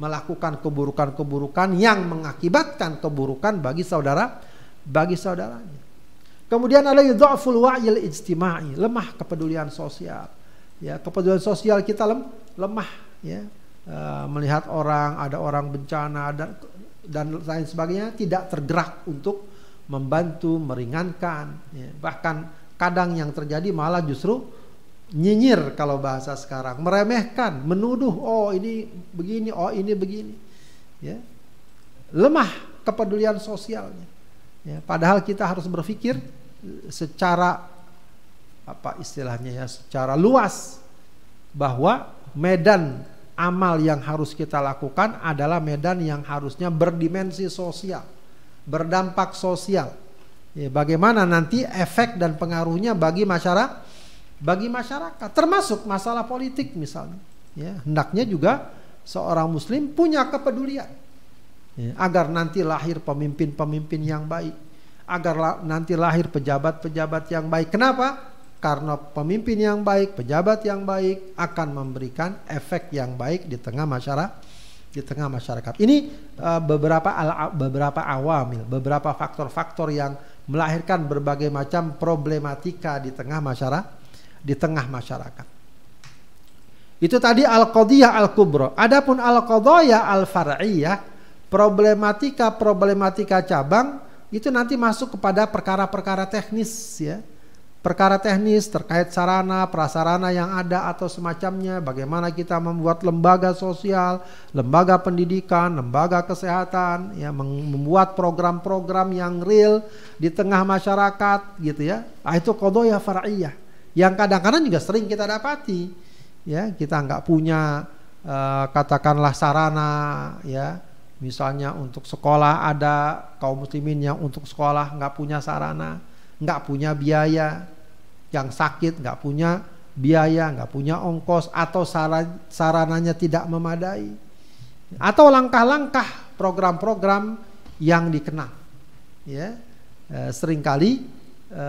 melakukan keburukan-keburukan yang mengakibatkan keburukan bagi saudara bagi saudaranya. Kemudian ada dhaful wa'il ijtimai, lemah kepedulian sosial. Ya, kepedulian sosial kita lem, lemah ya. E, melihat orang ada orang bencana dan dan lain sebagainya tidak tergerak untuk membantu meringankan ya. bahkan kadang yang terjadi malah justru nyinyir kalau bahasa sekarang. Meremehkan menuduh oh ini begini oh ini begini. Ya. Lemah kepedulian sosialnya. Ya padahal kita harus berpikir secara apa istilahnya ya secara luas bahwa medan amal yang harus kita lakukan adalah medan yang harusnya berdimensi sosial, berdampak sosial. Ya, bagaimana nanti efek dan pengaruhnya bagi masyarakat, bagi masyarakat, termasuk masalah politik misalnya. Ya, hendaknya juga seorang Muslim punya kepedulian ya, agar nanti lahir pemimpin-pemimpin yang baik, agar nanti lahir pejabat-pejabat yang baik. Kenapa? Karena pemimpin yang baik, pejabat yang baik akan memberikan efek yang baik di tengah masyarakat di tengah masyarakat. Ini uh, beberapa al, beberapa awamil, beberapa faktor-faktor yang melahirkan berbagai macam problematika di tengah masyarakat di tengah masyarakat. Itu tadi al-qadiyah al-kubra. Adapun al-qadaya al-far'iyah, problematika-problematika cabang itu nanti masuk kepada perkara-perkara teknis ya perkara teknis terkait sarana, prasarana yang ada atau semacamnya, bagaimana kita membuat lembaga sosial, lembaga pendidikan, lembaga kesehatan, ya membuat program-program yang real di tengah masyarakat gitu ya. Ah itu kodoya far'iyah yang kadang-kadang juga sering kita dapati. Ya, kita nggak punya uh, katakanlah sarana ya misalnya untuk sekolah ada kaum muslimin yang untuk sekolah nggak punya sarana nggak punya biaya, yang sakit nggak punya biaya, nggak punya ongkos atau saran, sarananya tidak memadai, atau langkah-langkah program-program yang dikenal, ya e, sering kali e,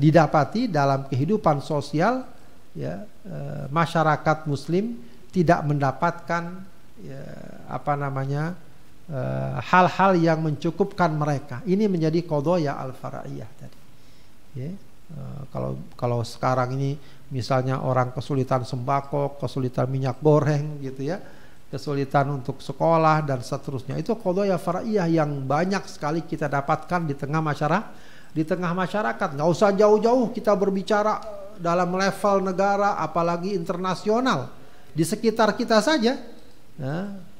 didapati dalam kehidupan sosial, ya e, masyarakat Muslim tidak mendapatkan ya, apa namanya hal-hal yang mencukupkan mereka. Ini menjadi kodoya al-faraiyah tadi. Ya. Uh, kalau kalau sekarang ini misalnya orang kesulitan sembako, kesulitan minyak goreng gitu ya, kesulitan untuk sekolah dan seterusnya. Itu kodoya faraiyah yang banyak sekali kita dapatkan di tengah masyarakat, di tengah masyarakat. Nggak usah jauh-jauh kita berbicara dalam level negara, apalagi internasional. Di sekitar kita saja, ya,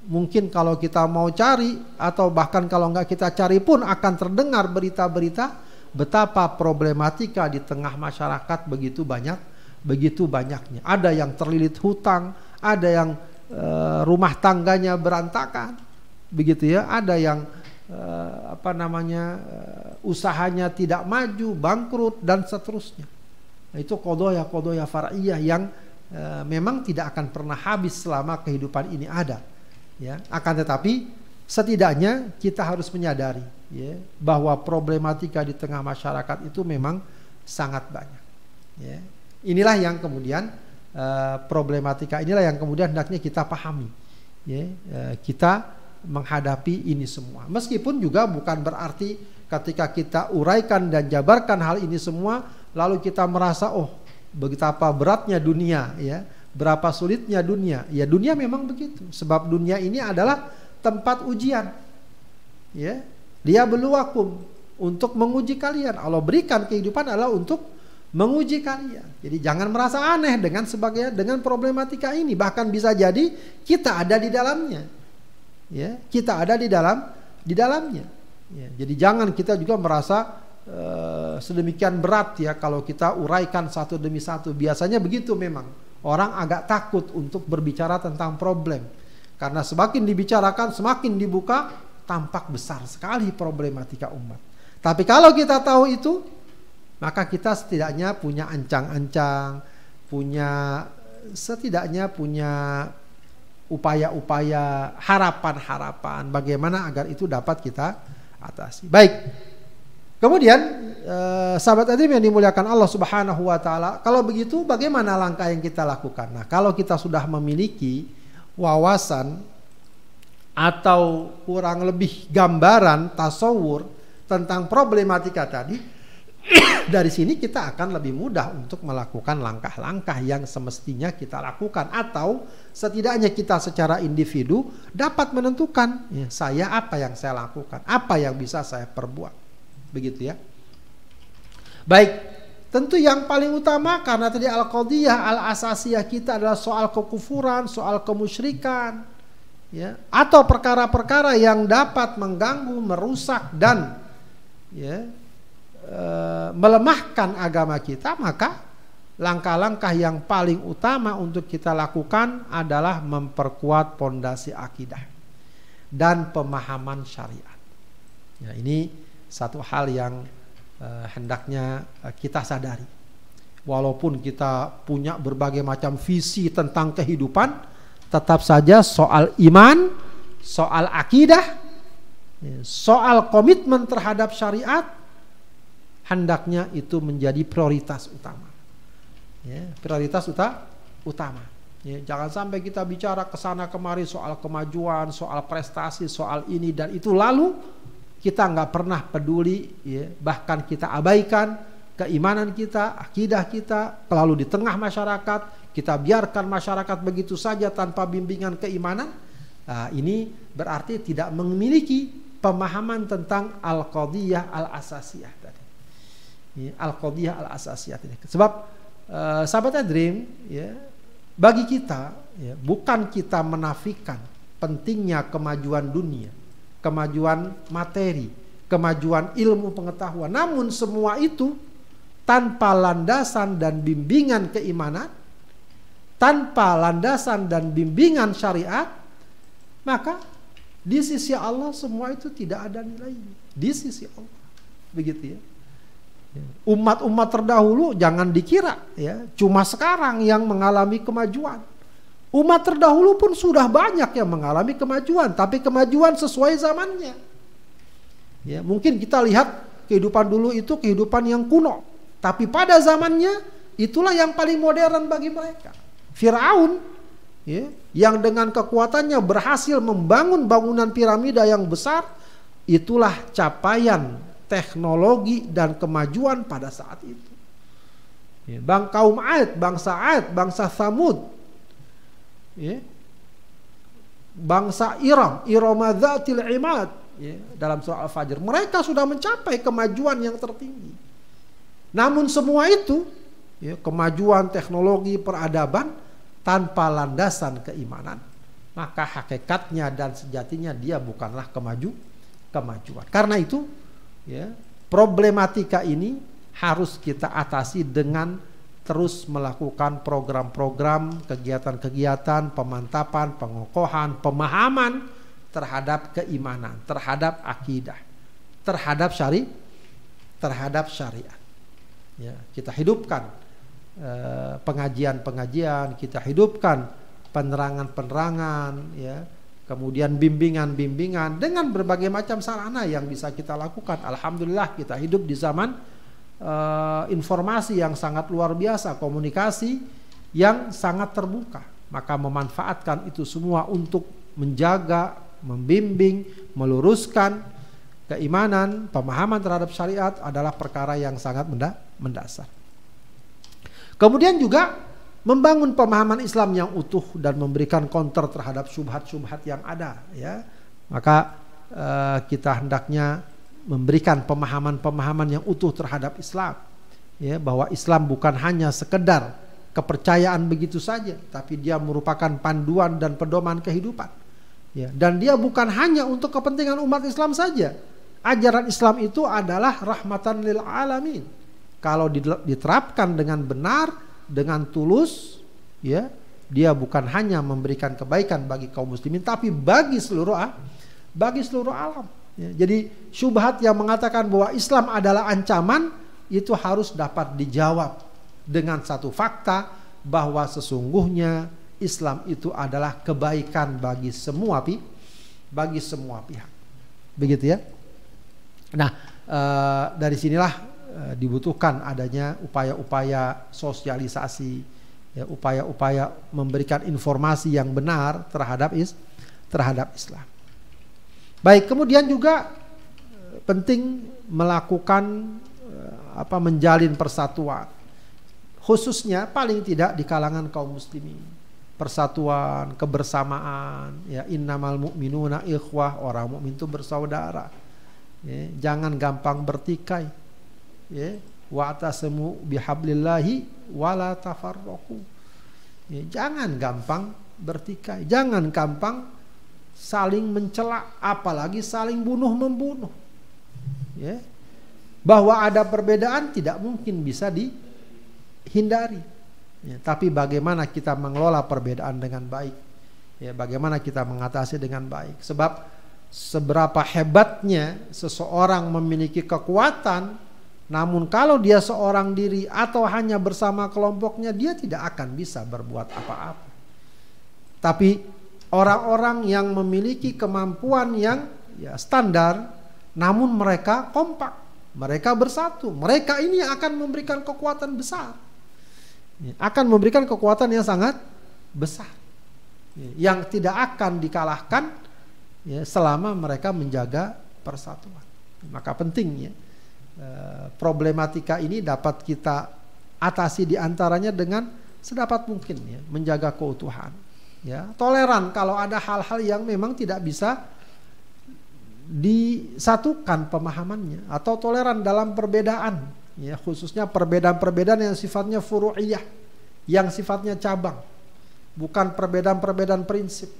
mungkin kalau kita mau cari atau bahkan kalau nggak kita cari pun akan terdengar berita-berita betapa problematika di tengah masyarakat begitu banyak, begitu banyaknya. Ada yang terlilit hutang, ada yang e, rumah tangganya berantakan, begitu ya. Ada yang e, apa namanya e, usahanya tidak maju, bangkrut dan seterusnya. Nah, itu kodoya kodoya fariyah yang e, memang tidak akan pernah habis selama kehidupan ini ada. Ya, akan tetapi setidaknya kita harus menyadari ya, bahwa problematika di tengah masyarakat itu memang sangat banyak. Ya. Inilah yang kemudian uh, problematika inilah yang kemudian hendaknya kita pahami. Ya, uh, kita menghadapi ini semua. Meskipun juga bukan berarti ketika kita uraikan dan jabarkan hal ini semua, lalu kita merasa oh betapa beratnya dunia, ya, berapa sulitnya dunia. Ya dunia memang begitu. Sebab dunia ini adalah tempat ujian. Ya, dia beluakum untuk menguji kalian. Allah berikan kehidupan adalah untuk menguji kalian. Jadi jangan merasa aneh dengan sebagai dengan problematika ini. Bahkan bisa jadi kita ada di dalamnya. Ya, kita ada di dalam di dalamnya. Ya, jadi jangan kita juga merasa uh, sedemikian berat ya kalau kita uraikan satu demi satu. Biasanya begitu memang. Orang agak takut untuk berbicara tentang problem. Karena semakin dibicarakan, semakin dibuka, tampak besar sekali problematika umat. Tapi kalau kita tahu itu, maka kita setidaknya punya ancang-ancang, punya setidaknya punya upaya-upaya harapan-harapan bagaimana agar itu dapat kita atasi. Baik. Kemudian eh, sahabat adim yang dimuliakan Allah Subhanahu wa taala, kalau begitu bagaimana langkah yang kita lakukan? Nah, kalau kita sudah memiliki wawasan atau kurang lebih gambaran tasawur tentang problematika tadi, dari sini kita akan lebih mudah untuk melakukan langkah-langkah yang semestinya kita lakukan atau setidaknya kita secara individu dapat menentukan ya, saya apa yang saya lakukan, apa yang bisa saya perbuat. Begitu ya. Baik, tentu yang paling utama karena tadi al-qadiyah al-asasiyah kita adalah soal kekufuran, soal kemusyrikan ya atau perkara-perkara yang dapat mengganggu, merusak dan ya Eh, melemahkan agama kita, maka langkah-langkah yang paling utama untuk kita lakukan adalah memperkuat pondasi akidah dan pemahaman syariat. Ya, ini satu hal yang uh, hendaknya uh, kita sadari. Walaupun kita punya berbagai macam visi tentang kehidupan, tetap saja soal iman, soal akidah, ya, soal komitmen terhadap syariat hendaknya itu menjadi prioritas utama. Ya, prioritas uta, utama. Ya, jangan sampai kita bicara ke sana kemari soal kemajuan, soal prestasi, soal ini dan itu lalu kita nggak pernah peduli, bahkan kita abaikan keimanan kita, akidah kita, lalu di tengah masyarakat kita biarkan masyarakat begitu saja tanpa bimbingan keimanan. Nah, ini berarti tidak memiliki pemahaman tentang al-qadiyah al-asasiyah tadi al-qadiyah al-asasiyah ini. Sebab uh, sahabat Dream ya bagi kita ya bukan kita menafikan pentingnya kemajuan dunia, kemajuan materi, kemajuan ilmu pengetahuan. Namun semua itu tanpa landasan dan bimbingan keimanan, tanpa landasan dan bimbingan syariat, maka di sisi Allah semua itu tidak ada nilainya. Di sisi Allah. Begitu ya. Umat-umat terdahulu jangan dikira ya, cuma sekarang yang mengalami kemajuan. Umat terdahulu pun sudah banyak yang mengalami kemajuan, tapi kemajuan sesuai zamannya. Ya, mungkin kita lihat kehidupan dulu itu kehidupan yang kuno, tapi pada zamannya itulah yang paling modern bagi mereka. Firaun ya, yang dengan kekuatannya berhasil membangun bangunan piramida yang besar, itulah capaian teknologi dan kemajuan pada saat itu. Ya, bang kaum Ad, bangsa Ad, bangsa Samud, ya, bangsa Iram, Iramadzatil Imad, ya, dalam surah Al-Fajr, mereka sudah mencapai kemajuan yang tertinggi. Namun semua itu, ya, kemajuan teknologi peradaban tanpa landasan keimanan, maka hakikatnya dan sejatinya dia bukanlah kemaju kemajuan. Karena itu ya problematika ini harus kita atasi dengan terus melakukan program-program, kegiatan-kegiatan, pemantapan, pengokohan, pemahaman terhadap keimanan, terhadap akidah, terhadap syari, terhadap syariat. Ya, kita hidupkan pengajian-pengajian, kita hidupkan penerangan-penerangan, ya, kemudian bimbingan-bimbingan dengan berbagai macam sarana yang bisa kita lakukan. Alhamdulillah kita hidup di zaman uh, informasi yang sangat luar biasa, komunikasi yang sangat terbuka. Maka memanfaatkan itu semua untuk menjaga, membimbing, meluruskan keimanan, pemahaman terhadap syariat adalah perkara yang sangat mendasar. Kemudian juga membangun pemahaman Islam yang utuh dan memberikan counter terhadap subhat-subhat yang ada ya. Maka uh, kita hendaknya memberikan pemahaman-pemahaman yang utuh terhadap Islam ya bahwa Islam bukan hanya sekedar kepercayaan begitu saja tapi dia merupakan panduan dan pedoman kehidupan ya. Dan dia bukan hanya untuk kepentingan umat Islam saja. Ajaran Islam itu adalah rahmatan lil alamin kalau diterapkan dengan benar dengan tulus ya dia bukan hanya memberikan kebaikan bagi kaum muslimin tapi bagi seluruh bagi seluruh alam ya, jadi syubhat yang mengatakan bahwa Islam adalah ancaman itu harus dapat dijawab dengan satu fakta bahwa sesungguhnya Islam itu adalah kebaikan bagi semua pi bagi semua pihak. Begitu ya. Nah, e, dari sinilah e, dibutuhkan adanya upaya-upaya sosialisasi, ya, upaya-upaya memberikan informasi yang benar terhadap is terhadap Islam. Baik, kemudian juga e, penting melakukan e, apa menjalin persatuan. Khususnya paling tidak di kalangan kaum muslimin. Persatuan kebersamaan ya innamal mu'minuna ikhwah orang mukmin itu bersaudara. Ya, jangan gampang bertikai ya wa atasmu bihablillahi wala tafarraqu ya, jangan gampang bertikai jangan gampang saling mencela apalagi saling bunuh membunuh ya bahwa ada perbedaan tidak mungkin bisa di hindari. Ya, tapi bagaimana kita mengelola perbedaan dengan baik? Ya, bagaimana kita mengatasi dengan baik? Sebab seberapa hebatnya seseorang memiliki kekuatan, namun kalau dia seorang diri atau hanya bersama kelompoknya, dia tidak akan bisa berbuat apa-apa. Tapi orang-orang yang memiliki kemampuan yang ya standar, namun mereka kompak, mereka bersatu, mereka ini akan memberikan kekuatan besar Ya, akan memberikan kekuatan yang sangat besar ya, yang tidak akan dikalahkan ya, selama mereka menjaga persatuan. Maka pentingnya problematika ini dapat kita atasi di antaranya dengan sedapat mungkin ya, menjaga keutuhan. Ya, toleran kalau ada hal-hal yang memang tidak bisa disatukan pemahamannya atau toleran dalam perbedaan ya khususnya perbedaan-perbedaan yang sifatnya furu'iyah yang sifatnya cabang bukan perbedaan-perbedaan prinsip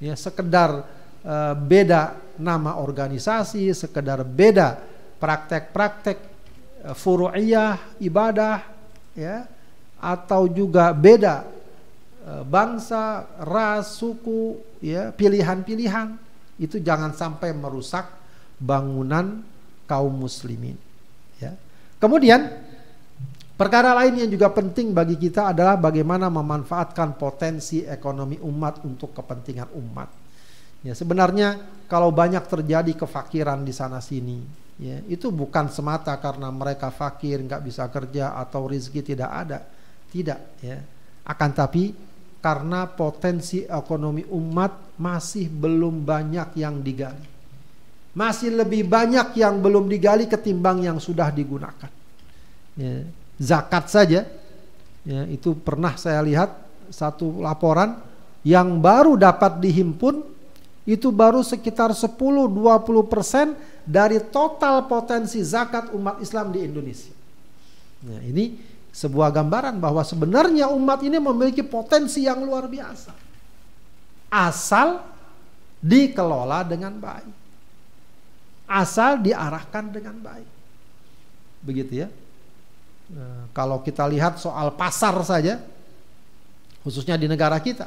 ya sekedar uh, beda nama organisasi sekedar beda praktek-praktek uh, furu'iyah ibadah ya atau juga beda uh, bangsa ras suku ya pilihan-pilihan itu jangan sampai merusak bangunan kaum muslimin ya Kemudian perkara lain yang juga penting bagi kita adalah bagaimana memanfaatkan potensi ekonomi umat untuk kepentingan umat. Ya, sebenarnya kalau banyak terjadi kefakiran di sana sini, ya, itu bukan semata karena mereka fakir, nggak bisa kerja atau rezeki tidak ada, tidak. Ya. Akan tapi karena potensi ekonomi umat masih belum banyak yang digali masih lebih banyak yang belum digali ketimbang yang sudah digunakan. Ya, zakat saja, ya, itu pernah saya lihat satu laporan yang baru dapat dihimpun itu baru sekitar 10-20 persen dari total potensi zakat umat Islam di Indonesia. Nah, ini sebuah gambaran bahwa sebenarnya umat ini memiliki potensi yang luar biasa. Asal dikelola dengan baik asal diarahkan dengan baik. Begitu ya. Nah, kalau kita lihat soal pasar saja, khususnya di negara kita,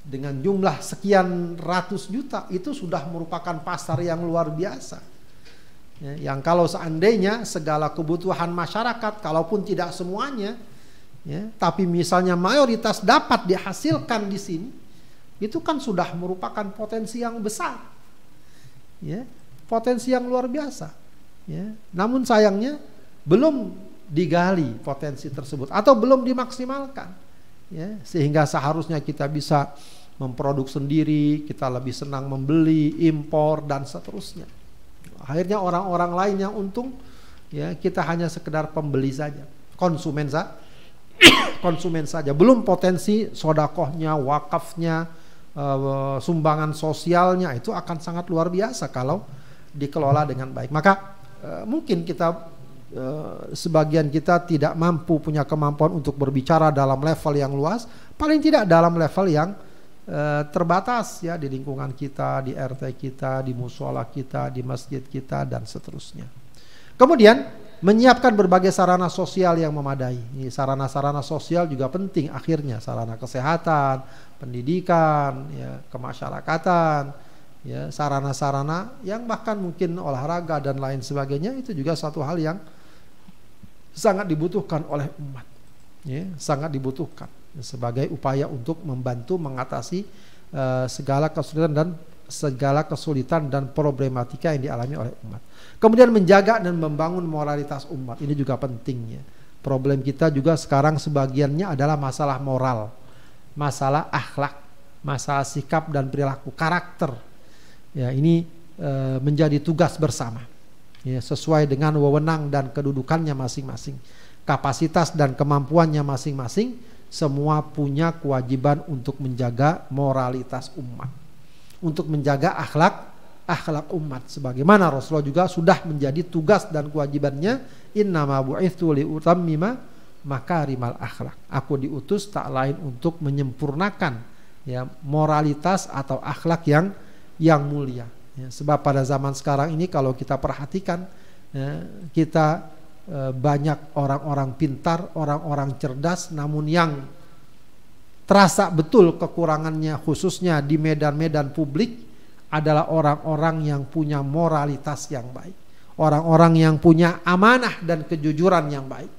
dengan jumlah sekian ratus juta itu sudah merupakan pasar yang luar biasa. Ya, yang kalau seandainya segala kebutuhan masyarakat, kalaupun tidak semuanya, ya, tapi misalnya mayoritas dapat dihasilkan di sini, itu kan sudah merupakan potensi yang besar. Ya, potensi yang luar biasa. Ya. Namun sayangnya belum digali potensi tersebut atau belum dimaksimalkan. Ya. Sehingga seharusnya kita bisa memproduk sendiri, kita lebih senang membeli, impor dan seterusnya. Akhirnya orang-orang lain yang untung, ya kita hanya sekedar pembeli saja, konsumen saja, konsumen saja. Belum potensi sodakohnya, wakafnya, uh, sumbangan sosialnya itu akan sangat luar biasa kalau dikelola dengan baik. Maka uh, mungkin kita sebagian kita tidak mampu punya kemampuan untuk berbicara dalam level yang luas, paling tidak dalam level yang uh, terbatas ya di lingkungan kita, di RT kita, di musola kita, di masjid kita dan seterusnya. Kemudian menyiapkan berbagai sarana sosial yang memadai. sarana-sarana sosial juga penting akhirnya, sarana kesehatan, pendidikan, ya, kemasyarakatan, ya sarana-sarana yang bahkan mungkin olahraga dan lain sebagainya itu juga satu hal yang sangat dibutuhkan oleh umat. Ya, sangat dibutuhkan sebagai upaya untuk membantu mengatasi uh, segala kesulitan dan segala kesulitan dan problematika yang dialami oleh umat. Kemudian menjaga dan membangun moralitas umat. Ini juga pentingnya. Problem kita juga sekarang sebagiannya adalah masalah moral, masalah akhlak, masalah sikap dan perilaku, karakter. Ya, ini e, menjadi tugas bersama. Ya, sesuai dengan wewenang dan kedudukannya masing-masing. Kapasitas dan kemampuannya masing-masing, semua punya kewajiban untuk menjaga moralitas umat. Untuk menjaga akhlak akhlak umat sebagaimana Rasulullah juga sudah menjadi tugas dan kewajibannya innama li utammima makarimal akhlak aku diutus tak lain untuk menyempurnakan ya moralitas atau akhlak yang yang mulia ya, sebab pada zaman sekarang ini kalau kita perhatikan ya, kita e, banyak orang-orang pintar orang-orang cerdas namun yang terasa betul kekurangannya khususnya di medan-medan publik adalah orang-orang yang punya moralitas yang baik, orang-orang yang punya amanah dan kejujuran yang baik.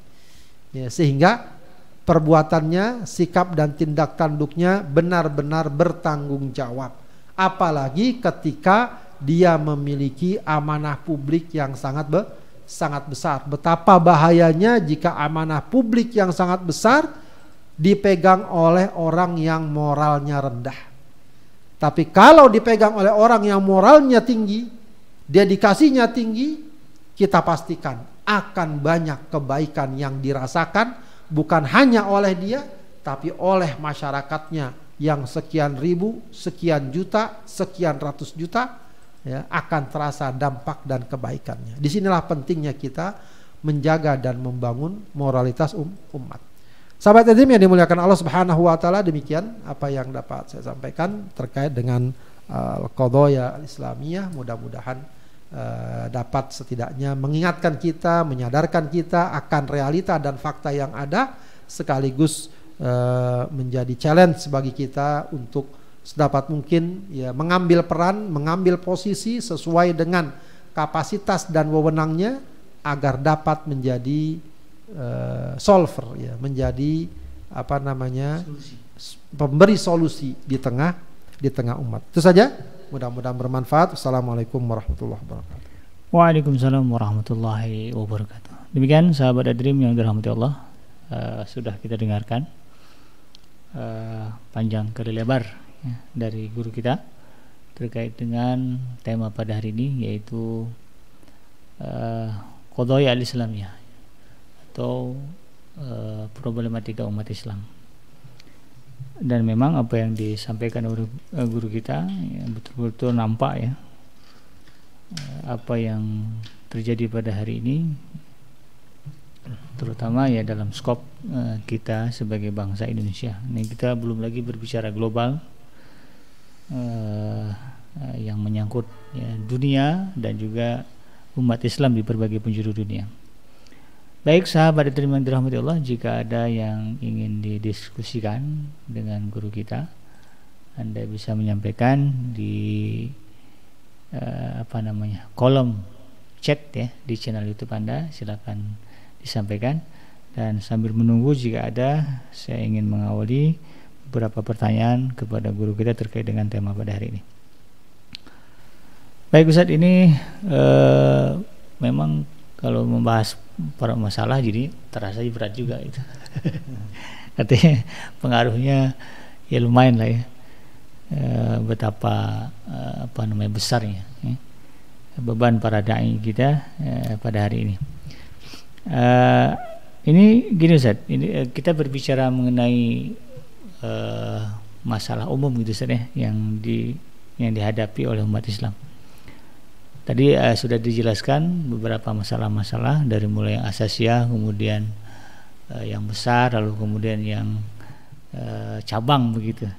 Ya, sehingga perbuatannya, sikap dan tindak tanduknya benar-benar bertanggung jawab. Apalagi ketika dia memiliki amanah publik yang sangat be sangat besar. Betapa bahayanya jika amanah publik yang sangat besar dipegang oleh orang yang moralnya rendah. Tapi kalau dipegang oleh orang yang moralnya tinggi, dedikasinya tinggi, kita pastikan akan banyak kebaikan yang dirasakan bukan hanya oleh dia, tapi oleh masyarakatnya yang sekian ribu, sekian juta, sekian ratus juta, ya, akan terasa dampak dan kebaikannya. Di sinilah pentingnya kita menjaga dan membangun moralitas um, umat. Sahabat Edim yang dimuliakan Allah Subhanahu wa taala demikian apa yang dapat saya sampaikan terkait dengan uh, qadaya Islamiyah mudah-mudahan uh, dapat setidaknya mengingatkan kita, menyadarkan kita akan realita dan fakta yang ada sekaligus uh, menjadi challenge bagi kita untuk sedapat mungkin ya mengambil peran, mengambil posisi sesuai dengan kapasitas dan wewenangnya agar dapat menjadi uh, solver ya menjadi apa namanya solusi. pemberi solusi di tengah di tengah umat. Itu saja. Mudah-mudahan bermanfaat. Assalamualaikum warahmatullahi wabarakatuh. Waalaikumsalam warahmatullahi wabarakatuh. Demikian sahabat Adrim yang dirahmati Allah uh, sudah kita dengarkan uh, panjang kali lebar ya, dari guru kita terkait dengan tema pada hari ini yaitu uh, Kodoya al-Islamiyah atau uh, problematika umat Islam dan memang apa yang disampaikan oleh uh, guru kita ya, betul-betul nampak ya apa yang terjadi pada hari ini terutama ya dalam skop uh, kita sebagai bangsa Indonesia. Ini kita belum lagi berbicara global uh, yang menyangkut ya, dunia dan juga umat Islam di berbagai penjuru dunia. Baik sahabat terima dirahmati Allah jika ada yang ingin didiskusikan dengan guru kita Anda bisa menyampaikan di uh, apa namanya kolom chat ya di channel YouTube Anda silakan disampaikan dan sambil menunggu jika ada saya ingin mengawali beberapa pertanyaan kepada guru kita terkait dengan tema pada hari ini. Baik Ustaz ini uh, memang kalau membahas para masalah jadi terasa berat juga itu artinya pengaruhnya ya lumayan lah ya e, betapa e, apa namanya besarnya ya. beban para dai kita e, pada hari ini e, ini gini Ustaz ini e, kita berbicara mengenai e, masalah umum gitu Ustaz ya yang di yang dihadapi oleh umat Islam Tadi uh, sudah dijelaskan beberapa masalah-masalah dari mulai yang asasiah, kemudian uh, yang besar, lalu kemudian yang uh, cabang begitu.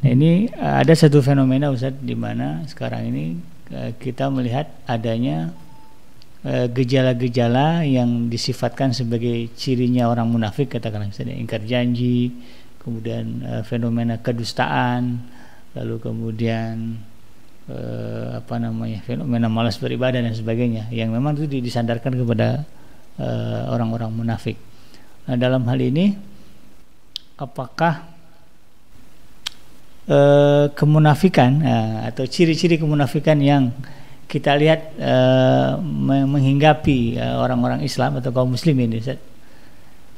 Nah ini uh, ada satu fenomena Ustaz di mana sekarang ini uh, kita melihat adanya gejala-gejala uh, yang disifatkan sebagai cirinya orang munafik katakanlah misalnya ingkar janji, kemudian uh, fenomena kedustaan, lalu kemudian eh, apa namanya fenomena malas beribadah dan sebagainya yang memang itu disandarkan kepada orang-orang uh, munafik. Nah, dalam hal ini apakah uh, kemunafikan uh, atau ciri-ciri kemunafikan yang kita lihat menghinggapi orang-orang Islam atau kaum muslimin Ustaz?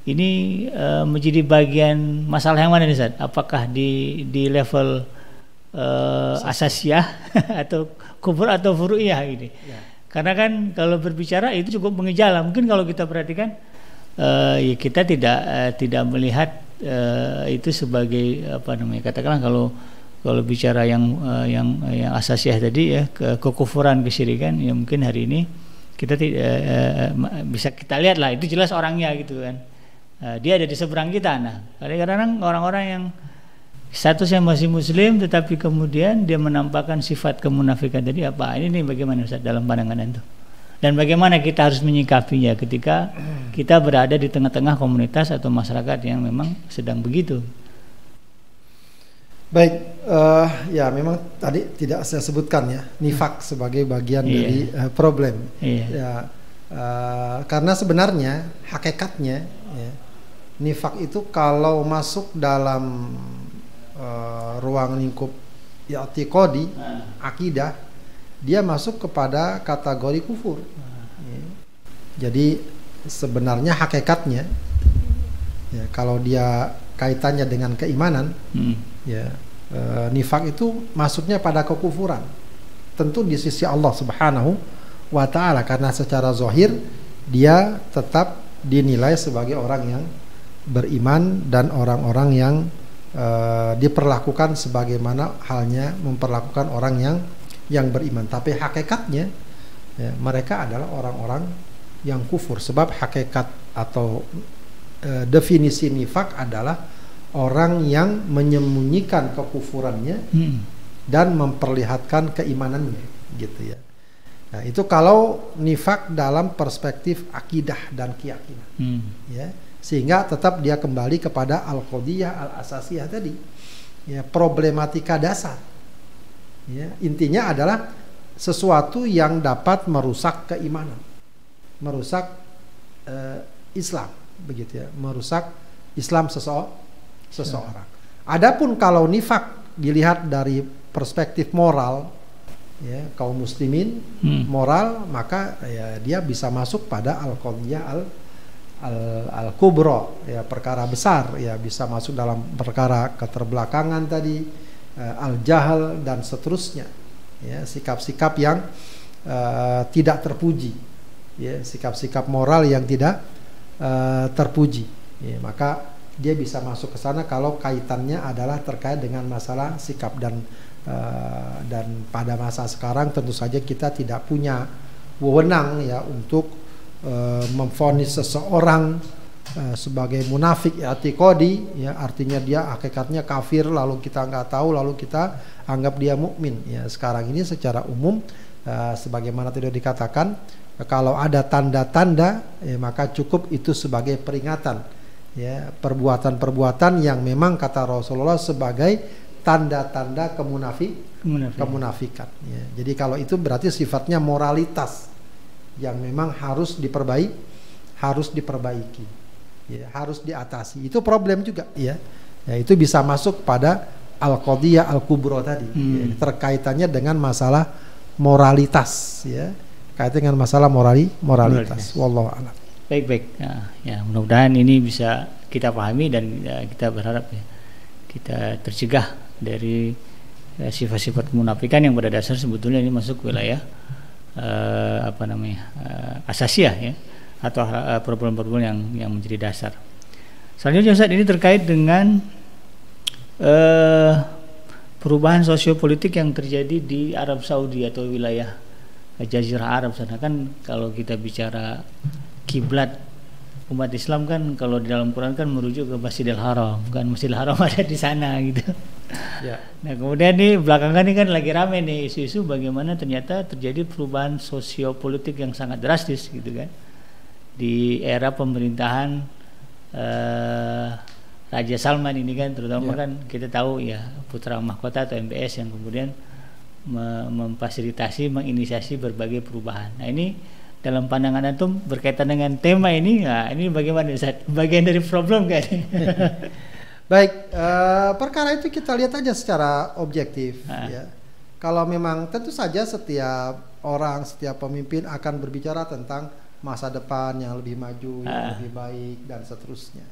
Ini uh, menjadi bagian masalah yang mana nih Ustaz? Apakah di di level uh, asasiah atau kubur atau furu'iyah ini. Ya. Karena kan kalau berbicara itu cukup mengejala. Mungkin kalau kita perhatikan uh, ya kita tidak uh, tidak melihat uh, itu sebagai apa namanya katakanlah kalau kalau bicara yang uh, yang yang asasiah tadi ya ke kekufuran kesyirikan ya mungkin hari ini kita tidak uh, bisa kita lihat lah itu jelas orangnya gitu kan. Uh, dia ada di seberang kita. Nah, kadang-kadang orang-orang yang statusnya masih muslim tetapi kemudian dia menampakkan sifat kemunafikan tadi apa ini nih bagaimana Ustaz dalam pandangan itu dan bagaimana kita harus menyikapinya ketika kita berada di tengah-tengah komunitas atau masyarakat yang memang sedang begitu baik uh, ya memang tadi tidak saya sebutkan ya nifak sebagai bagian iya. dari uh, problem iya. ya uh, karena sebenarnya hakikatnya ya, nifak itu kalau masuk dalam uh, ruang lingkup i'tiqadi nah. akidah dia masuk kepada kategori kufur. Ya. Jadi sebenarnya hakikatnya ya kalau dia kaitannya dengan keimanan hmm. ya uh, nifak itu masuknya pada kekufuran. Tentu di sisi Allah Subhanahu wa taala karena secara zahir dia tetap dinilai sebagai orang yang beriman dan orang-orang yang uh, diperlakukan sebagaimana halnya memperlakukan orang yang yang beriman. Tapi hakikatnya ya, mereka adalah orang-orang yang kufur. Sebab hakikat atau uh, definisi nifak adalah orang yang menyembunyikan kekufurannya hmm. dan memperlihatkan keimanannya, gitu ya. Nah, itu kalau nifak dalam perspektif akidah dan keyakinan. Hmm. Ya sehingga tetap dia kembali kepada al-qadiyah al-asasiyah tadi. Ya problematika dasar. Ya intinya adalah sesuatu yang dapat merusak keimanan. Merusak uh, Islam begitu ya. Merusak Islam sese seseorang. Adapun kalau nifak dilihat dari perspektif moral ya kaum muslimin hmm. moral maka ya dia bisa masuk pada al-qadiyah al al, al kubro ya perkara besar ya bisa masuk dalam perkara keterbelakangan tadi uh, al jahal dan seterusnya. Ya sikap-sikap yang uh, tidak terpuji. Ya sikap-sikap moral yang tidak uh, terpuji. Ya maka dia bisa masuk ke sana kalau kaitannya adalah terkait dengan masalah sikap dan uh, dan pada masa sekarang tentu saja kita tidak punya wewenang ya untuk uh, memfonis seseorang uh, sebagai munafik ya tikodi ya artinya dia hakikatnya kafir lalu kita nggak tahu lalu kita anggap dia mukmin ya sekarang ini secara umum uh, sebagaimana tidak dikatakan kalau ada tanda-tanda ya, maka cukup itu sebagai peringatan ya perbuatan-perbuatan yang memang kata Rasulullah sebagai tanda-tanda kemunafik Munafik. kemunafikan ya. jadi kalau itu berarti sifatnya moralitas yang memang harus diperbaiki, harus diperbaiki, ya, harus diatasi. Itu problem juga, ya. Ya itu bisa masuk pada al qadiyah al kubro tadi, hmm. ya, terkaitannya dengan masalah moralitas, ya, kaitan dengan masalah morali moralitas. Wallahu a'lam. Baik baik, ya, ya mudah-mudahan ini bisa kita pahami dan ya, kita berharap ya kita tercegah dari ya, sifat-sifat ya, munafikan yang pada dasar sebetulnya ini masuk wilayah uh, apa namanya uh, asasiah ya atau uh, problem-problem yang yang menjadi dasar. Selanjutnya Ustaz ini terkait dengan uh, perubahan sosiopolitik yang terjadi di Arab Saudi atau wilayah Jazirah Arab sana kan kalau kita bicara kiblat umat Islam kan kalau di dalam Quran kan merujuk ke Masjidil Haram kan Masjidil Haram ada di sana gitu. Ya. Nah kemudian nih belakangan ini kan lagi rame nih isu-isu bagaimana ternyata terjadi perubahan sosiopolitik yang sangat drastis gitu kan di era pemerintahan uh, Raja Salman ini kan terutama ya. kan kita tahu ya putra mahkota atau MBS yang kemudian memfasilitasi menginisiasi berbagai perubahan. Nah ini dalam pandangan antum berkaitan dengan tema ini, nah ini bagaimana Ustaz? Bagian dari problem kan? Baik, uh, perkara itu kita lihat aja secara objektif Ah. ya. Kalau memang tentu saja setiap orang, setiap pemimpin akan berbicara tentang masa depan yang lebih maju, yang Ah. lebih baik dan seterusnya.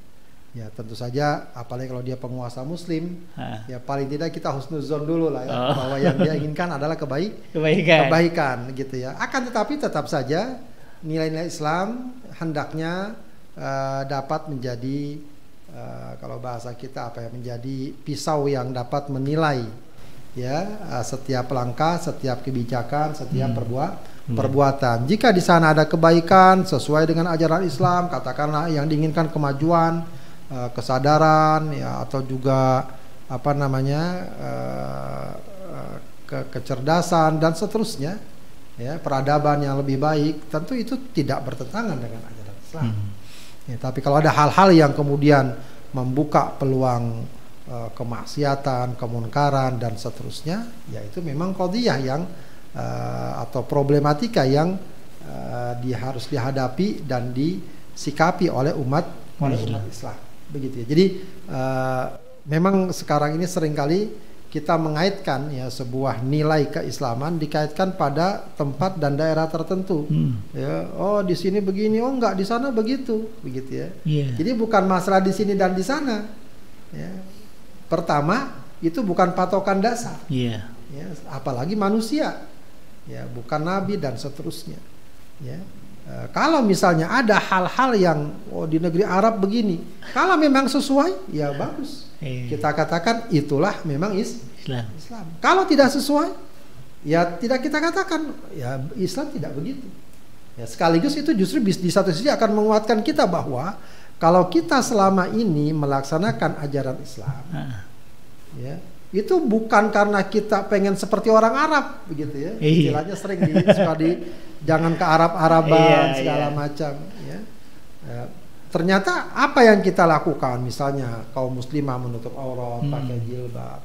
Ya, tentu saja apalagi kalau dia penguasa muslim, Ah, ya paling tidak kita husnuzon dulu lah ya Oh. bahwa yang dia inginkan adalah kebaik kebaikan. kebaikan gitu ya. Akan tetapi tetap saja nilai-nilai Islam hendaknya eh, dapat menjadi eh, kalau bahasa kita apa ya menjadi pisau yang dapat menilai ya eh, setiap langkah, setiap kebijakan, setiap Hmm. perbuat Hmm. perbuatan. Jika di sana ada kebaikan sesuai dengan ajaran Islam, katakanlah yang diinginkan kemajuan, eh, kesadaran ya atau juga apa namanya eh, ke- kecerdasan dan seterusnya ya peradaban yang lebih baik tentu itu tidak bertentangan dengan ajaran Islam. Hmm. Ya, tapi kalau ada hal-hal yang kemudian membuka peluang eh, kemaksiatan, kemunkaran dan seterusnya, ya itu memang qadiyah yang eh, atau problematika yang eh, dia harus dihadapi dan disikapi oleh umat oleh umat Islam. Begitu ya. Jadi eh, memang sekarang ini sering kali kita mengaitkan ya sebuah nilai keislaman dikaitkan pada tempat dan daerah tertentu. Hmm. Ya, oh di sini begini, oh enggak di sana begitu, begitu ya. Iya. Jadi bukan masalah di sini dan di sana. Ya. Pertama, itu bukan patokan dasar, Iya. ya, apalagi manusia. Ya, bukan nabi dan seterusnya. Ya. Eh, kalau misalnya ada hal-hal yang oh di negeri Arab begini, kalau memang sesuai, ya bagus. Iya. Kita katakan itulah memang is Islam. Islam. Kalau tidak sesuai, ya tidak kita katakan ya Islam tidak begitu. Ya sekaligus itu justru di satu sisi akan menguatkan kita bahwa kalau kita selama ini melaksanakan ajaran Islam, Ah, ya itu bukan karena kita pengen seperti orang Arab begitu ya. Iya. Istilahnya sering di, suka di jangan ke Arab-Araban Iya, segala iya. macam ya. Ya, Ternyata apa yang kita lakukan misalnya kaum muslimah menutup aurat, Hmm. pakai jilbab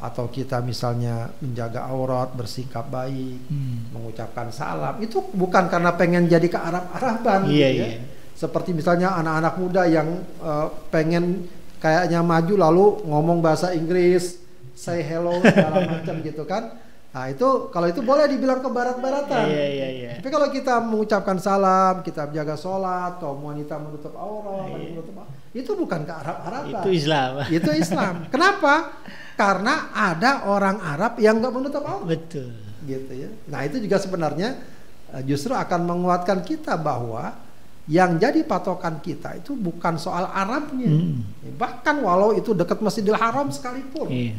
atau kita misalnya menjaga aurat, bersikap baik, hmm. mengucapkan salam itu bukan karena pengen jadi ke Arab-Araban Iya, gitu ya. iya. Seperti misalnya anak-anak muda yang eh, pengen kayaknya maju lalu ngomong bahasa Inggris, say hello segala macam gitu kan. Nah, itu kalau itu boleh dibilang ke barat-baratan. Iya, iya, iya. Tapi kalau kita mengucapkan salam, kita menjaga sholat, kaum wanita menutup aurat, Iya. menutup aurat, itu bukan ke Arab-Araban. Itu Islam. Itu Islam. Kenapa? Karena ada orang Arab yang nggak menutup aurat Betul. gitu ya. Nah itu juga sebenarnya eh, justru akan menguatkan kita bahwa yang jadi patokan kita itu bukan soal Arabnya, Hmm. bahkan walau itu dekat Masjidil Haram sekalipun, Iya.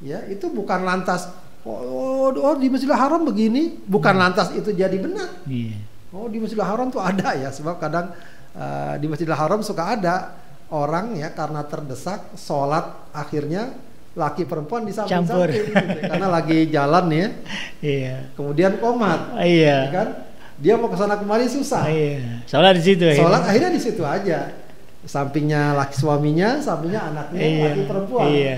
Ya itu bukan lantas oh, oh, oh, di Masjidil Haram begini, bukan lantas itu jadi benar. Iya. Oh di Masjidil Haram tuh ada ya, sebab kadang eh, di Masjidil Haram suka ada orang ya karena terdesak sholat akhirnya laki perempuan di samping-samping gitu, karena lagi jalan ya Iya. kemudian komat Ah, Iya. ya kan dia mau ke sana kemari susah Ah, Iya. Sholat di situ. sholat akhirnya di situ aja sampingnya laki suaminya sampingnya anaknya Iya. laki perempuan Iya.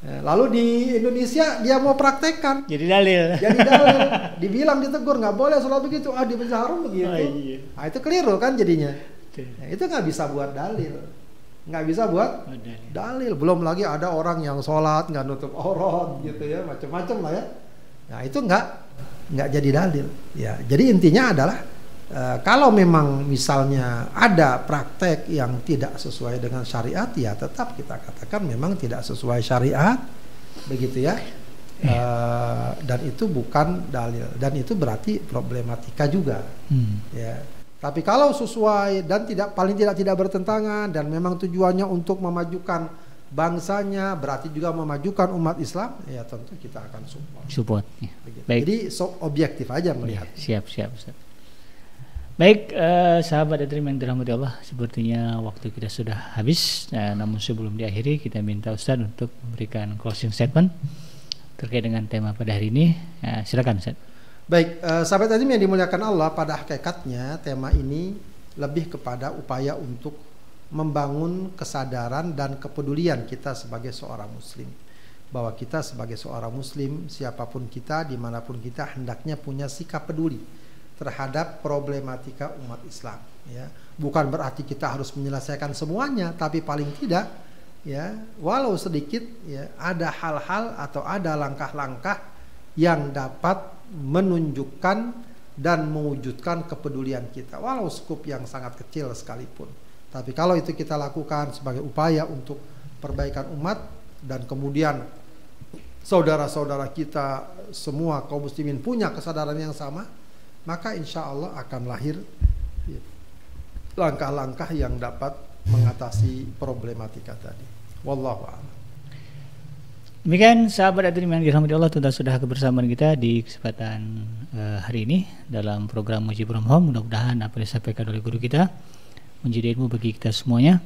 Ya, lalu di Indonesia dia mau praktekkan. Jadi dalil. jadi dalil. Dibilang ditegur nggak boleh sholat begitu. Ah di Masjidil Haram begitu. Oh, iya. nah, itu keliru kan jadinya. Nah, itu nggak bisa buat dalil. Nggak bisa buat Oh, dalil. dalil. Belum lagi ada orang yang sholat nggak nutup aurat gitu ya macam-macam lah ya. Nah itu nggak nggak jadi dalil. Ya jadi intinya adalah eh, kalau memang misalnya ada praktek yang tidak sesuai dengan syariat ya tetap kita katakan memang tidak sesuai syariat begitu ya Eh, dan itu bukan dalil dan itu berarti problematika juga Hmm. ya tapi kalau sesuai dan tidak paling tidak tidak bertentangan dan memang tujuannya untuk memajukan bangsanya berarti juga memajukan umat Islam ya tentu kita akan support Support. Ya. Begitu. Baik. jadi so objektif aja melihat Siap, siap, Ustaz. Baik, eh, sahabat Adrim yang dirahmati Allah, sepertinya waktu kita sudah habis. Nah, namun sebelum diakhiri, kita minta Ustaz untuk memberikan closing statement terkait dengan tema pada hari ini. Nah, silakan Ustaz. baik eh, sahabat tadi yang dimuliakan Allah pada hakikatnya tema ini lebih kepada upaya untuk membangun kesadaran dan kepedulian kita sebagai seorang muslim bahwa kita sebagai seorang muslim siapa pun kita di mana pun kita hendaknya punya sikap peduli terhadap problematika umat Islam ya. Bukan berarti kita harus menyelesaikan semuanya tapi paling tidak ya walau sedikit ya ada hal-hal atau ada langkah-langkah yang dapat menunjukkan dan mewujudkan kepedulian kita walau skup yang sangat kecil sekalipun. Tapi kalau itu kita lakukan sebagai upaya untuk perbaikan umat dan kemudian saudara-saudara kita semua kaum muslimin punya kesadaran yang sama maka insya Allah akan lahir langkah-langkah yang dapat mengatasi problematika tadi. Wallahu a'lam. Demikian sahabat hadirin yang dirahmati Allah tentu sudah kebersamaan kita di kesempatan uh, hari ini dalam program Mujibur Home. Mudah-mudahan apa yang disampaikan oleh guru kita menjadi ilmu bagi kita semuanya.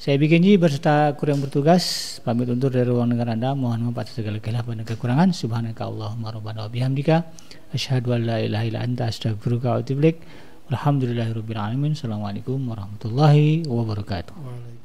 Saya bikin ji berserta kurang bertugas pamit undur dari ruang dengar Anda. Mohon maaf atas segala kehilafan dan kekurangan. Subhanaka Allahumma rabbana wa bihamdika asyhadu an la ilaha illa anta astaghfiruka wa atubu ilaik. Alamin. Assalamualaikum warahmatullahi wabarakatuh.